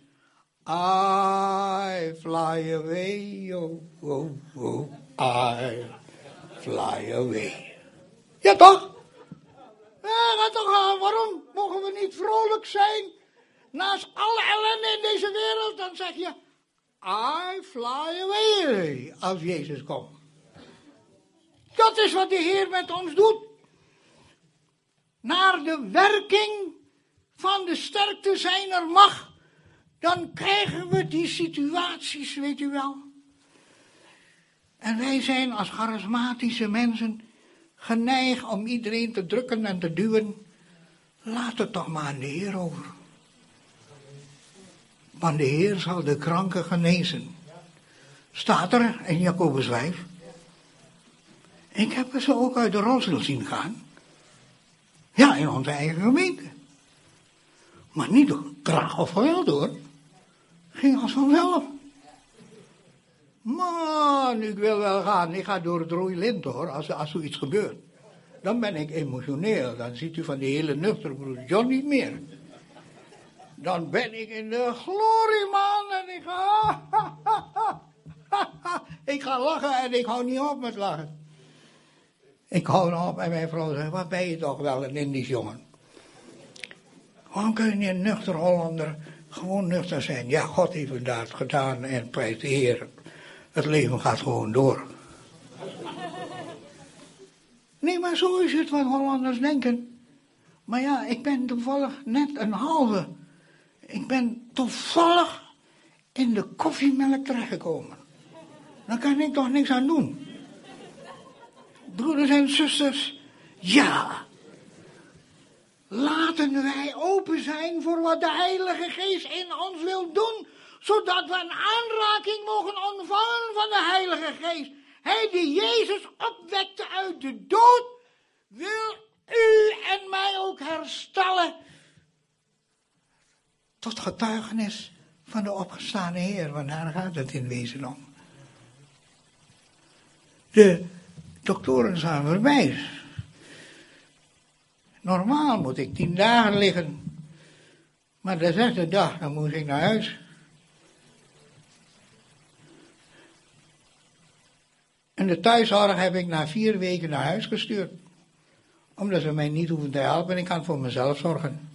I fly away, oh, oh, oh, I fly away. Ja toch? Ja, toch, waarom mogen we niet vrolijk zijn? Naast alle ellende in deze wereld, dan zeg je, I fly away, als Jezus komt. Dat is wat de Heer met ons doet. Naar de werking van de sterkte zijner macht, dan krijgen we die situaties, weet u wel. En wij zijn als charismatische mensen geneigd om iedereen te drukken en te duwen. Laat het toch maar aan de Heer over. Want de Heer zal de kranken genezen. Staat er in Jacobus 5. Ik heb ze ook uit de rolstoel zien gaan. Ja, in onze eigen gemeente. Maar niet door kracht of geweld hoor. Ging als vanzelf. Man, ik wil wel gaan. Ik ga door het rode lint hoor, als, als zoiets gebeurt. Dan ben ik emotioneel. Dan ziet u van die hele nuchtere broer John niet meer. Dan ben ik in de glorie, man. En ik ga... ik ga lachen en ik hou niet op met lachen. Ik hou op en mijn vrouw zegt, wat ben je toch wel een Indisch jongen. Waarom kun je niet een nuchter Hollander gewoon nuchter zijn? Ja, God heeft inderdaad gedaan en prijs de Heer. Het leven gaat gewoon door. Nee, maar zo is het wat Hollanders denken. Maar ja, ik ben toevallig net een halve. Ik ben toevallig in de koffiemelk terechtgekomen. Dan kan ik toch niks aan doen. Broeders en zusters, ja. Laten wij open zijn voor wat de Heilige Geest in ons wil doen, zodat we een aanraking mogen ontvangen van de Heilige Geest. Hij die Jezus opwekte uit de dood, wil u en mij ook herstellen tot getuigenis van de opgestane Heer, want daar gaat het in wezen om. De doktoren zijn voorbij. Normaal moet ik tien dagen liggen. Maar de zesde dag, dan moest ik naar huis. En de thuiszorg heb ik na vier weken naar huis gestuurd. Omdat ze mij niet hoeven te helpen, ik kan voor mezelf zorgen.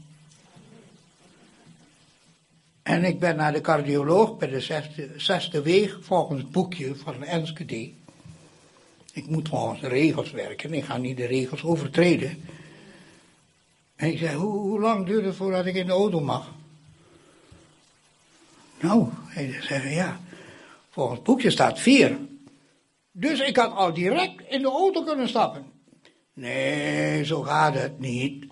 En ik ben naar de cardioloog bij de zesde, zesde weeg, volgens het boekje van Enschede. Ik moet volgens de regels werken, ik ga niet de regels overtreden. En ik zei, hoe, hoe lang duurt het voordat ik in de auto mag? Nou, hij zei, ja, volgens het boekje staat vier. Dus ik had al direct in de auto kunnen stappen. Nee, zo gaat het niet.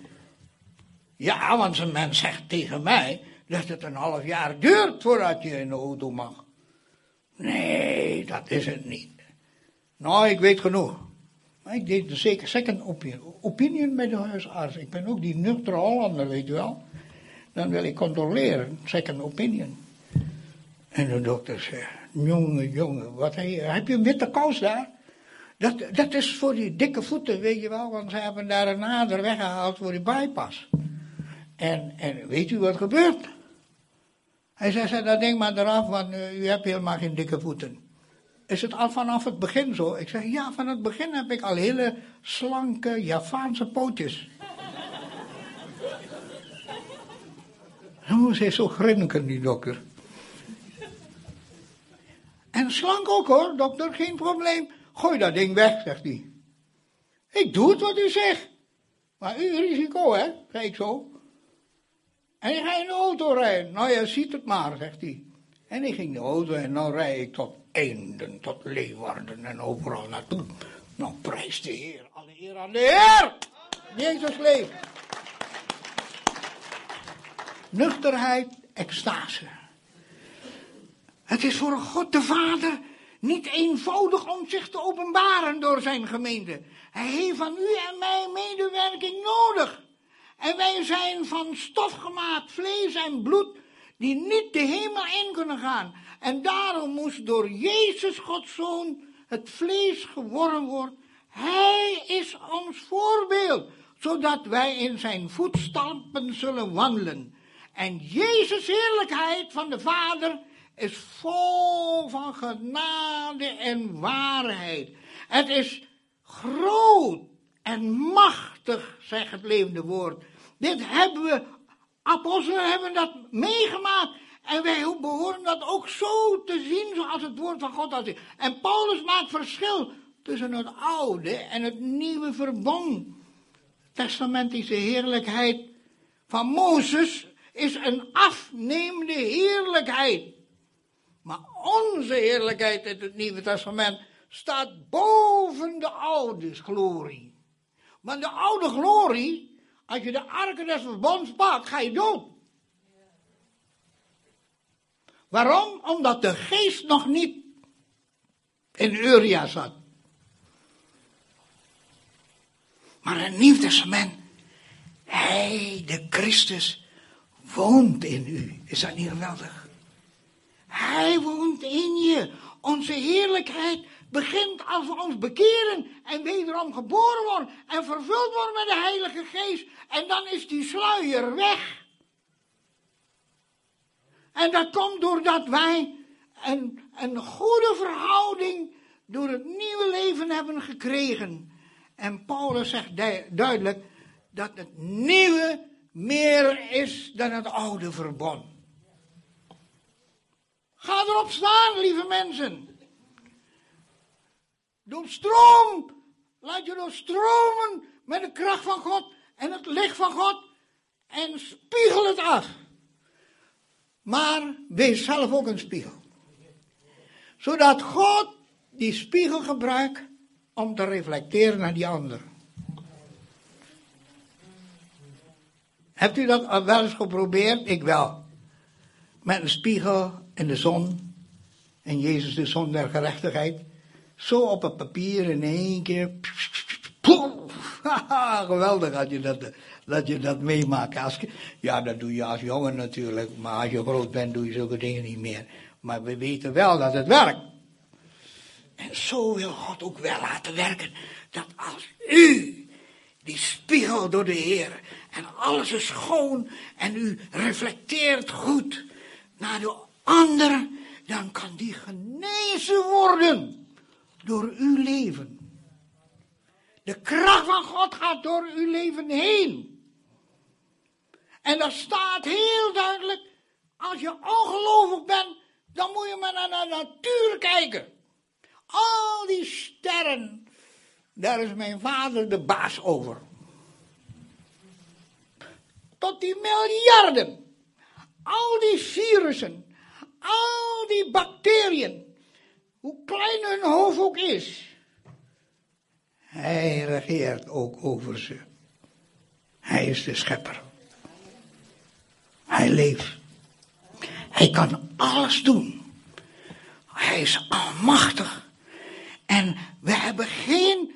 Ja, want een mens zegt tegen mij dat het een half jaar duurt voordat je in de auto mag. Nee, dat is het niet. Nou, ik weet genoeg. Maar ik deed dus zeker second opinion bij de huisarts. Ik ben ook die nuchtere Hollander, weet je wel. Dan wil ik controleren, second opinion. En de dokter zei, jongen, jongen, wat je, heb je een witte kous daar? Dat, dat is voor die dikke voeten, weet je wel, want ze hebben daar een nader weggehaald voor die bypass. En, en weet u wat gebeurt? Hij zei, dat ding maar eraf, want uh, u hebt helemaal geen dikke voeten. Is het al vanaf het begin zo? Ik zeg, ja, van het begin heb ik al hele slanke Javaanse pootjes. Dan moest hij zo grinniken, die dokter. En slank ook hoor, dokter, geen probleem. Gooi dat ding weg, zegt hij. Ik doe het wat u zegt. Maar u risico, hè, zei ik zo. En je gaat in de auto rijden. Nou ja, ziet het maar, zegt hij. En ik ging de auto en nou rijd ik tot Eenden, tot Leeuwarden en overal naartoe. Nou, prijs de Heer. Alle eer aan de Heer. Jezus leeft. Nuchterheid, extase. Het is voor God de Vader niet eenvoudig om zich te openbaren door zijn gemeente. Hij heeft van u en mij medewerking nodig. En wij zijn van stof gemaakt, vlees en bloed, die niet de hemel in kunnen gaan. En daarom moest door Jezus, Gods Zoon, het vlees geworden worden. Hij is ons voorbeeld, zodat wij in zijn voetstappen zullen wandelen. En Jezus' heerlijkheid van de Vader is vol van genade en waarheid. Het is groot en machtig, zegt het levende woord. Dit hebben we, apostelen hebben dat meegemaakt. En wij behoren dat ook zo te zien zoals het woord van God dat is. En Paulus maakt verschil tussen het oude en het nieuwe verbond. Testamentische heerlijkheid van Mozes is een afnemende heerlijkheid. Maar onze heerlijkheid in het Nieuwe Testament staat boven de oude glorie. Want de oude glorie, als je de arken des verbonds pakt, ga je dood. Waarom? Omdat de geest nog niet in Uria zat. Maar in het Nieuw Testament, hij, de Christus, woont in u. Is dat niet geweldig? Hij woont in je. Onze heerlijkheid begint als we ons bekeren en wederom geboren worden en vervuld worden met de Heilige Geest. En dan is die sluier weg. En dat komt doordat wij een, een goede verhouding door het nieuwe leven hebben gekregen. En Paulus zegt duidelijk dat het nieuwe meer is dan het oude verbond. Ga erop staan, lieve mensen. stroom, laat je doorstromen met de kracht van God en het licht van God en spiegel het af. Maar wees zelf ook een spiegel. Zodat God die spiegel gebruikt om te reflecteren naar die ander. Hebt u dat wel eens geprobeerd? Ik wel. Met een spiegel in de zon. En Jezus de zon der gerechtigheid. Zo op het papier in één keer. Geweldig dat je dat, dat, je dat meemaakt. Als, ja, dat doe je als jongen natuurlijk. Maar als je groot bent doe je zulke dingen niet meer. Maar we weten wel dat het werkt. En zo wil God ook wel laten werken. Dat als u die spiegel door de Heer en alles is schoon en u reflecteert goed naar de ander, dan kan die genezen worden door uw leven. De kracht van God gaat door uw leven heen. En dat staat heel duidelijk, als je ongelovig bent, dan moet je maar naar de natuur kijken. Al die sterren, daar is mijn vader de baas over. Tot die miljarden. Al die virussen. Al die bacteriën. Hoe klein hun hoofd ook is. Hij regeert ook over ze. Hij is de schepper. Hij leeft. Hij kan alles doen. Hij is almachtig. En we hebben geen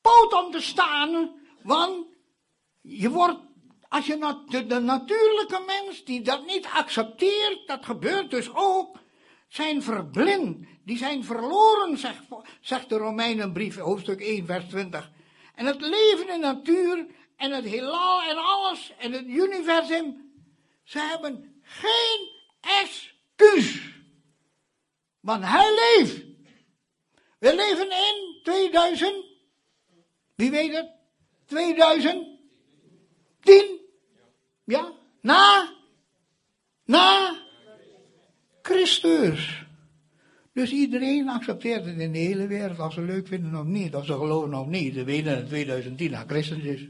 poot om te staan, want je wordt, als je de, natuurlijke mens die dat niet accepteert, dat gebeurt dus ook, zijn verblind. Die zijn verloren, zegt, zegt de Romeinenbrief, hoofdstuk 1, vers 20. En het leven in natuur en het heelal en alles en het universum, ze hebben geen excuus. Want hij leeft. We leven in 2000. Wie weet het? 2010. Ja? Na? Na? Christus. Dus iedereen accepteert het in de hele wereld, als ze leuk vinden of niet, of ze geloven of niet. Ze weten dat 2010 naar Christus is.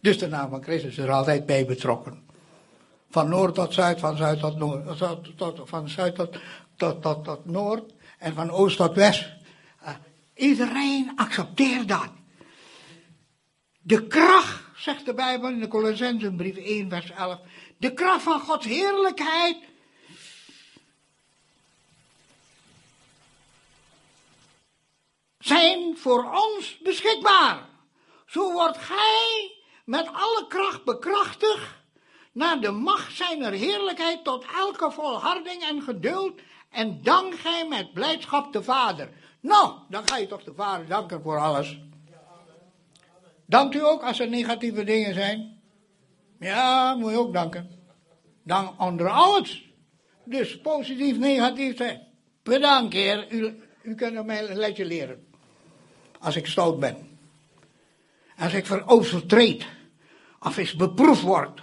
Dus de naam van Christus is er altijd bij betrokken. Van noord tot zuid, van zuid tot noord, tot, van zuid tot, tot, tot, tot noord en van oost tot west. Iedereen accepteert dat. De kracht, zegt de Bijbel in de Colossensenbrief 1 vers 11, de kracht van Gods heerlijkheid zijn voor ons beschikbaar. Zo wordt gij met alle kracht bekrachtigd naar de macht zijner heerlijkheid tot elke volharding en geduld en dank gij met blijdschap de Vader. Nou, dan ga je toch de Vader danken voor alles. Dankt u ook als er negatieve dingen zijn? Ja, moet je ook danken. Dan onder alles. Dus positief, negatief zijn. Bedankt, heer. U, u kunt mij een letje leren. Als ik stout ben. Als ik verovertreed. Of eens beproefd word.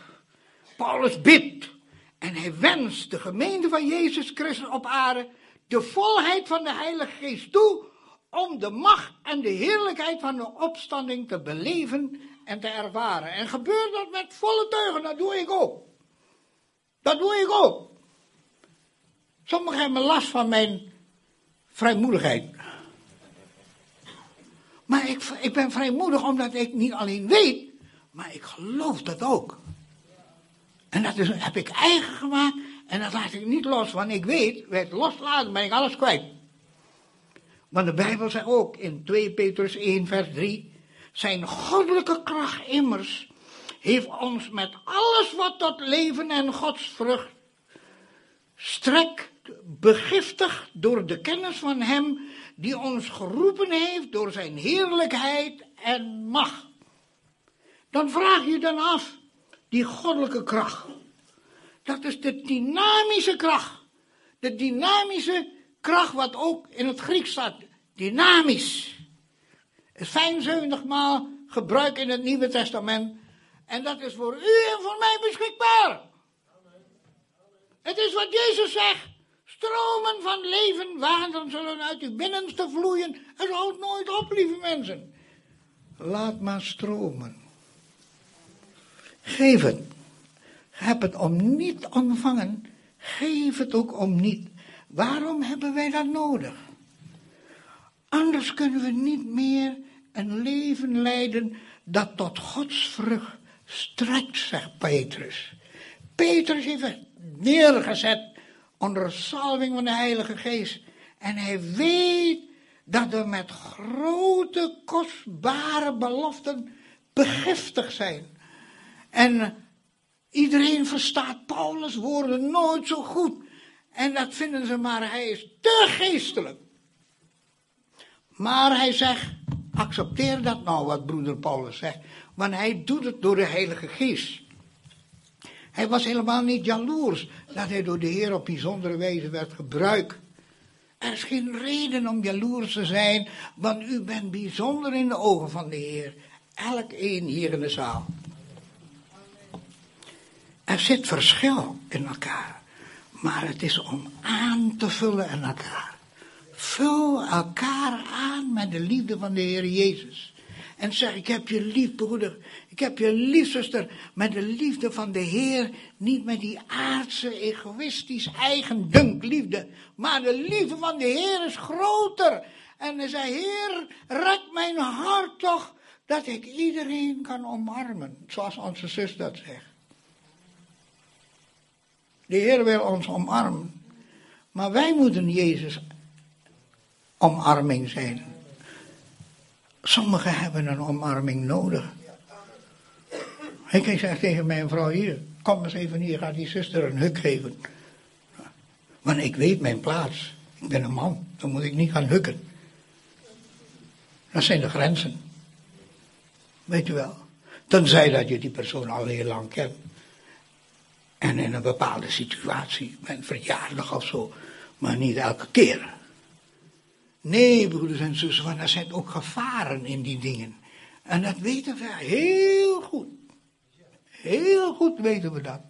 Paulus bidt. En hij wenst de gemeente van Jezus Christus op aarde de volheid van de Heilige Geest toe om de macht en de heerlijkheid van de opstanding te beleven en te ervaren. En gebeurt dat met volle teugen, dat doe ik ook. Dat doe ik ook. Sommigen hebben last van mijn vrijmoedigheid. Maar ik, ik ben vrijmoedig omdat ik niet alleen weet, maar ik geloof dat ook. En dat is, heb ik eigen gemaakt en dat laat ik niet los, want ik weet, het loslaten ben ik alles kwijt. Want de Bijbel zegt ook in 2 Petrus 1 vers 3, zijn goddelijke kracht immers heeft ons met alles wat tot leven en godsvrucht strekt begiftigd door de kennis van Hem die ons geroepen heeft door Zijn heerlijkheid en macht. Dan vraag je dan af, die goddelijke kracht. Dat is de dynamische kracht. De dynamische kracht wat ook in het Grieks staat. Dynamisch. 75 maal gebruik in het Nieuwe Testament. En dat is voor u en voor mij beschikbaar. Het is wat Jezus zegt. Stromen van leven water zullen uit uw binnenste vloeien. Het houdt nooit op, lieve mensen. Laat maar stromen. Geef het. Heb het om niet ontvangen. Geef het ook om niet. Waarom hebben wij dat nodig? Anders kunnen we niet meer een leven leiden dat tot Gods vrucht strekt, zegt Petrus. Petrus heeft het neergezet onder salving van de Heilige Geest. En hij weet dat we met grote, kostbare beloften begiftigd zijn. En iedereen verstaat Paulus' woorden nooit zo goed. En dat vinden ze maar, hij is te geestelijk. Maar hij zegt, accepteer dat nou wat broeder Paulus zegt. Want hij doet het door de Heilige Geest. Hij was helemaal niet jaloers dat hij door de Heer op bijzondere wijze werd gebruikt. Er is geen reden om jaloers te zijn, want u bent bijzonder in de ogen van de Heer. Elk een hier in de zaal. Er zit verschil in elkaar, maar het is om aan te vullen in elkaar. Vul elkaar aan met de liefde van de Heer Jezus. En zeg, ik heb je lief, broeder. Ik heb je lief, zuster. Met de liefde van de Heer. Niet met die aardse, egoïstisch, eigen liefde. Maar de liefde van de Heer is groter. En hij zei, Heer, red mijn hart toch. Dat ik iedereen kan omarmen. Zoals onze zus dat zegt. De Heer wil ons omarmen. Maar wij moeten Jezus omarming zijn. Sommigen hebben een omarming nodig. Ik zeg tegen mijn vrouw hier, kom eens even hier, ga die zuster een huk geven. Want ik weet mijn plaats. Ik ben een man, dan moet ik niet gaan hukken. Dat zijn de grenzen. Weet je wel. Tenzij dat je die persoon al heel lang kent. En in een bepaalde situatie, bij een verjaardag of zo. Maar niet elke keer. Nee, broeders en zussen, want er zijn ook gevaren in die dingen. En dat weten we heel goed. Heel goed weten we dat.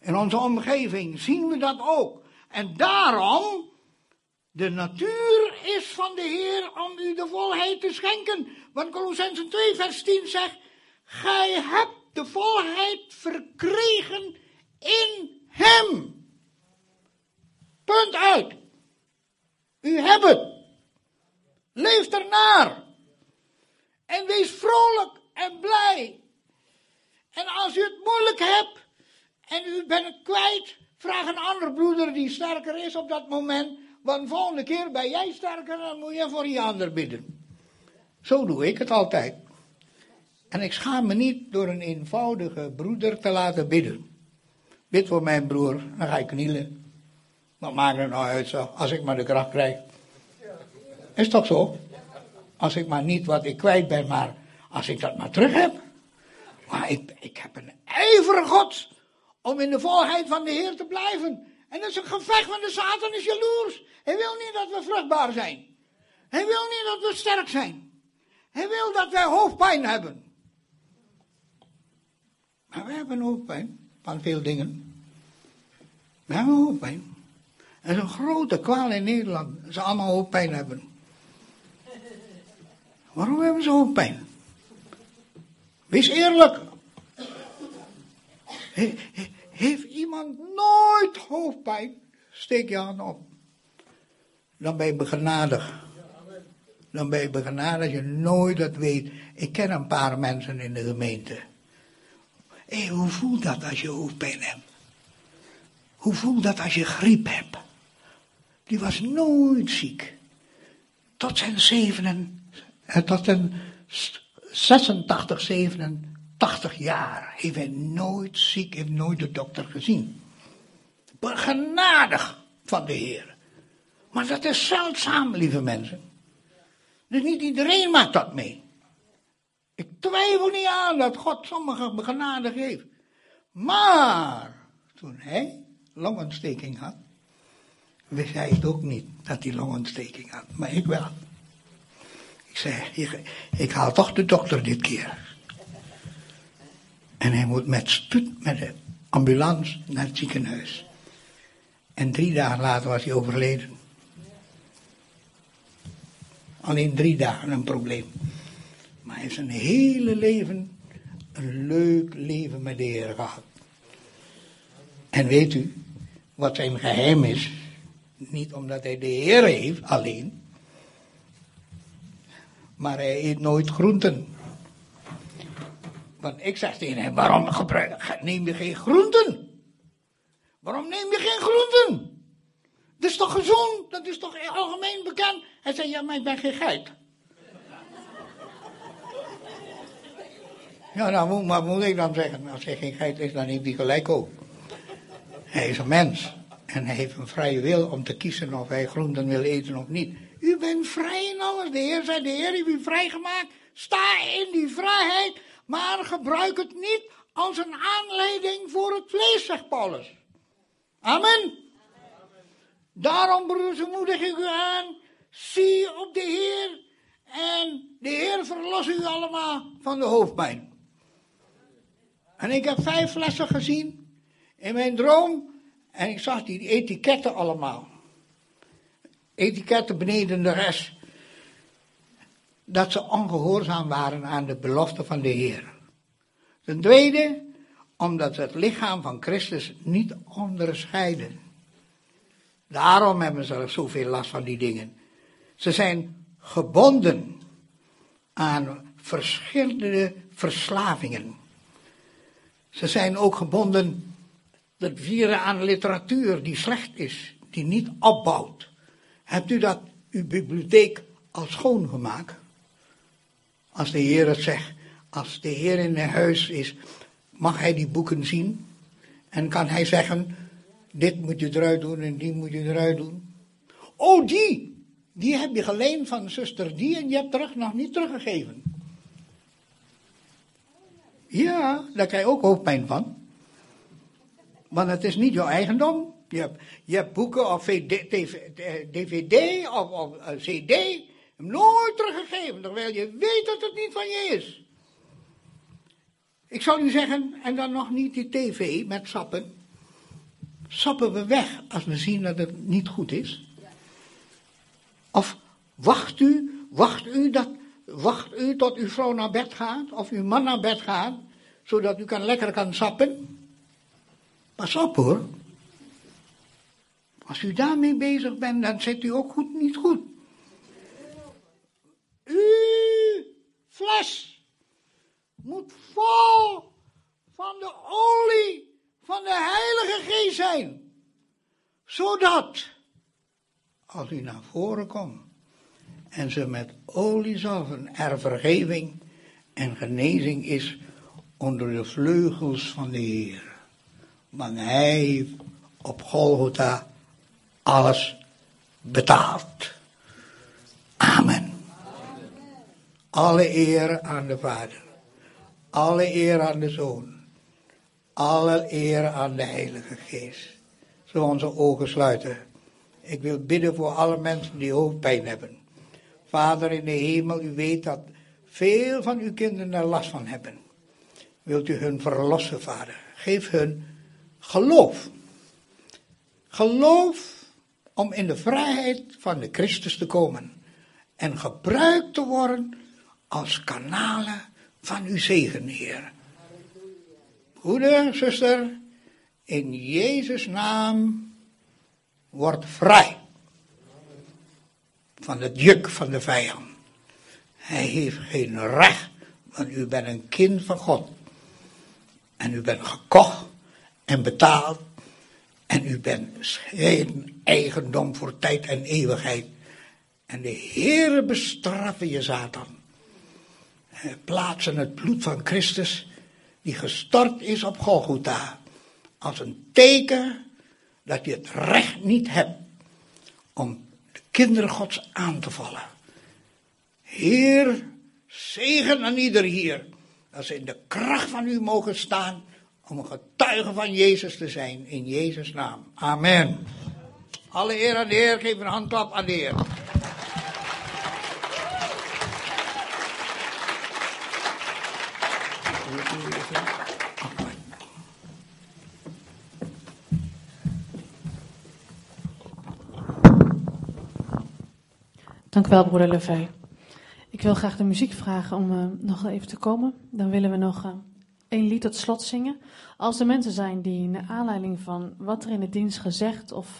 In onze omgeving zien we dat ook. En daarom, de natuur is van de Heer om u de volheid te schenken. Want Colossensen 2 vers 10 zegt, gij hebt de volheid verkregen in hem. Punt uit. U hebt het. Leef ernaar. En wees vrolijk en blij. En als u het moeilijk hebt en u bent het kwijt, vraag een andere broeder die sterker is op dat moment. Want de volgende keer ben jij sterker, dan moet je voor die ander bidden. Zo doe ik het altijd. En ik schaam me niet door een eenvoudige broeder te laten bidden. Bid voor mijn broer, dan ga ik knielen. Wat maakt het nou uit zo, als ik maar de kracht krijg. Is toch zo? Als ik maar niet wat ik kwijt ben, maar als ik dat maar terug heb. Maar ik, ik heb een ijver God om in de volheid van de Heer te blijven. En dat is een gevecht, van de Satan is jaloers. Hij wil niet dat we vruchtbaar zijn. Hij wil niet dat we sterk zijn. Hij wil dat wij hoofdpijn hebben. Maar we hebben hoofdpijn van veel dingen. We hebben hoofdpijn. Is een grote kwaal in Nederland. Ze allemaal hoofdpijn hebben. Waarom hebben ze hoofdpijn? Wees eerlijk. heeft iemand nooit hoofdpijn? Steek je hand op. Dan ben je begenadigd. Dan ben je begenadigd als je nooit dat weet. Ik ken een paar mensen in de gemeente. Hé, hoe voelt dat als je hoofdpijn hebt? Hoe voelt dat als je griep hebt? Die was nooit ziek. Tot zijn zevenen, eh, tot zijn 86, 87 jaar heeft hij nooit ziek, heeft nooit de dokter gezien. Genadig. van de Heer. Maar dat is zeldzaam, lieve mensen. Dus niet iedereen maakt dat mee. Ik twijfel niet aan dat God sommige genade geeft. Maar toen hij longontsteking had, wist hij het ook niet dat hij longontsteking had. Maar ik wel. Ik zei, ik, haal toch de dokter dit keer. En hij moet met spoed met de ambulance naar het ziekenhuis. En drie dagen later was hij overleden. Alleen drie dagen een probleem. Hij heeft zijn hele leven een leuk leven met de Heer gehad. En weet u wat zijn geheim is? Niet omdat hij de Heer heeft alleen, maar hij eet nooit groenten. Want ik zeg tegen hem, waarom gebruik, neem je geen groenten? Waarom neem je geen groenten? Dat is toch gezond? Dat is toch algemeen bekend? Hij zei, ja, maar ik ben geen geit. Ja, nou, maar moet ik dan zeggen? Als hij geen geit is, dan neemt hij gelijk ook. Hij is een mens. En hij heeft een vrije wil om te kiezen of hij groenten wil eten of niet. U bent vrij in alles. De Heer zei, de Heer heeft u vrijgemaakt. Sta in die vrijheid, maar gebruik het niet als een aanleiding voor het vlees, zegt Paulus. Amen. Daarom, broers, moedig ik u aan. Zie op de Heer. En de Heer verlost u allemaal van de hoofdpijn. En ik heb vijf flessen gezien in mijn droom. En ik zag die etiketten allemaal. Etiketten beneden de rest. Dat ze ongehoorzaam waren aan de belofte van de Heer. Ten tweede, omdat het lichaam van Christus niet onderscheiden. Daarom hebben ze zoveel last van die dingen. Ze zijn gebonden aan verschillende verslavingen. Ze zijn ook gebonden te vieren aan literatuur die slecht is, die niet opbouwt. Hebt u dat, uw bibliotheek, al schoongemaakt? Als de Heer het zegt, als de Heer in het huis is, mag hij die boeken zien? En kan hij zeggen, dit moet je eruit doen en die moet je eruit doen? Oh, die! Die heb je geleend van zuster die en je hebt terug nog niet teruggegeven. Ja, daar krijg je ook hoofdpijn van. Want het is niet jouw eigendom. Je hebt, je boeken of DVD of, of uh, CD nooit teruggegeven, terwijl je weet dat het niet van je is. Ik zal u zeggen, en dan nog niet die tv met sappen. Sappen we weg als we zien dat het niet goed is? Of wacht u, wacht u, dat, wacht u tot uw vrouw naar bed gaat, of uw man naar bed gaat, zodat u kan lekker kan sappen? Pas op hoor. Als u daarmee bezig bent, dan zit u ook goed niet goed. Uw fles moet vol van de olie van de Heilige Geest zijn. Zodat, als u naar voren komt en ze met olie zalven, er vergeving en genezing is onder de vleugels van de Heer. Want Hij heeft op Golgotha alles betaald. Amen. Alle eer aan de Vader. Alle eer aan de Zoon. Alle eer aan de Heilige Geest. Zo onze ogen sluiten. Ik wil bidden voor alle mensen die hoofdpijn hebben. Vader in de hemel, u weet dat veel van uw kinderen er last van hebben. Wilt u hun verlossen, Vader? Geef hun geloof. Geloof om in de vrijheid van de Christus te komen. En gebruikt te worden als kanalen van uw zegen, Heer. Broeder, zuster, in Jezus' naam wordt vrij van het juk van de vijand. Hij heeft geen recht, want u bent een kind van God. En u bent gekocht en betaald. En u bent geen eigendom voor tijd en eeuwigheid. En de Heere bestraffen je Satan. Plaatsen het bloed van Christus, die gestort is op Golgotha, als een teken dat je het recht niet hebt om de kinderen Gods aan te vallen. Heer, zegen aan ieder hier, dat ze in de kracht van u mogen staan om een getuige van Jezus te zijn, in Jezus' naam. Amen. Alle eer aan de Heer, geef een handklap aan de Heer. Dank u wel, broeder Levey. Ik wil graag de muziek vragen om uh, nog even te komen. Dan willen we nog uh, één lied tot slot zingen. Als er mensen zijn die naar aanleiding van wat er in de dienst gezegd of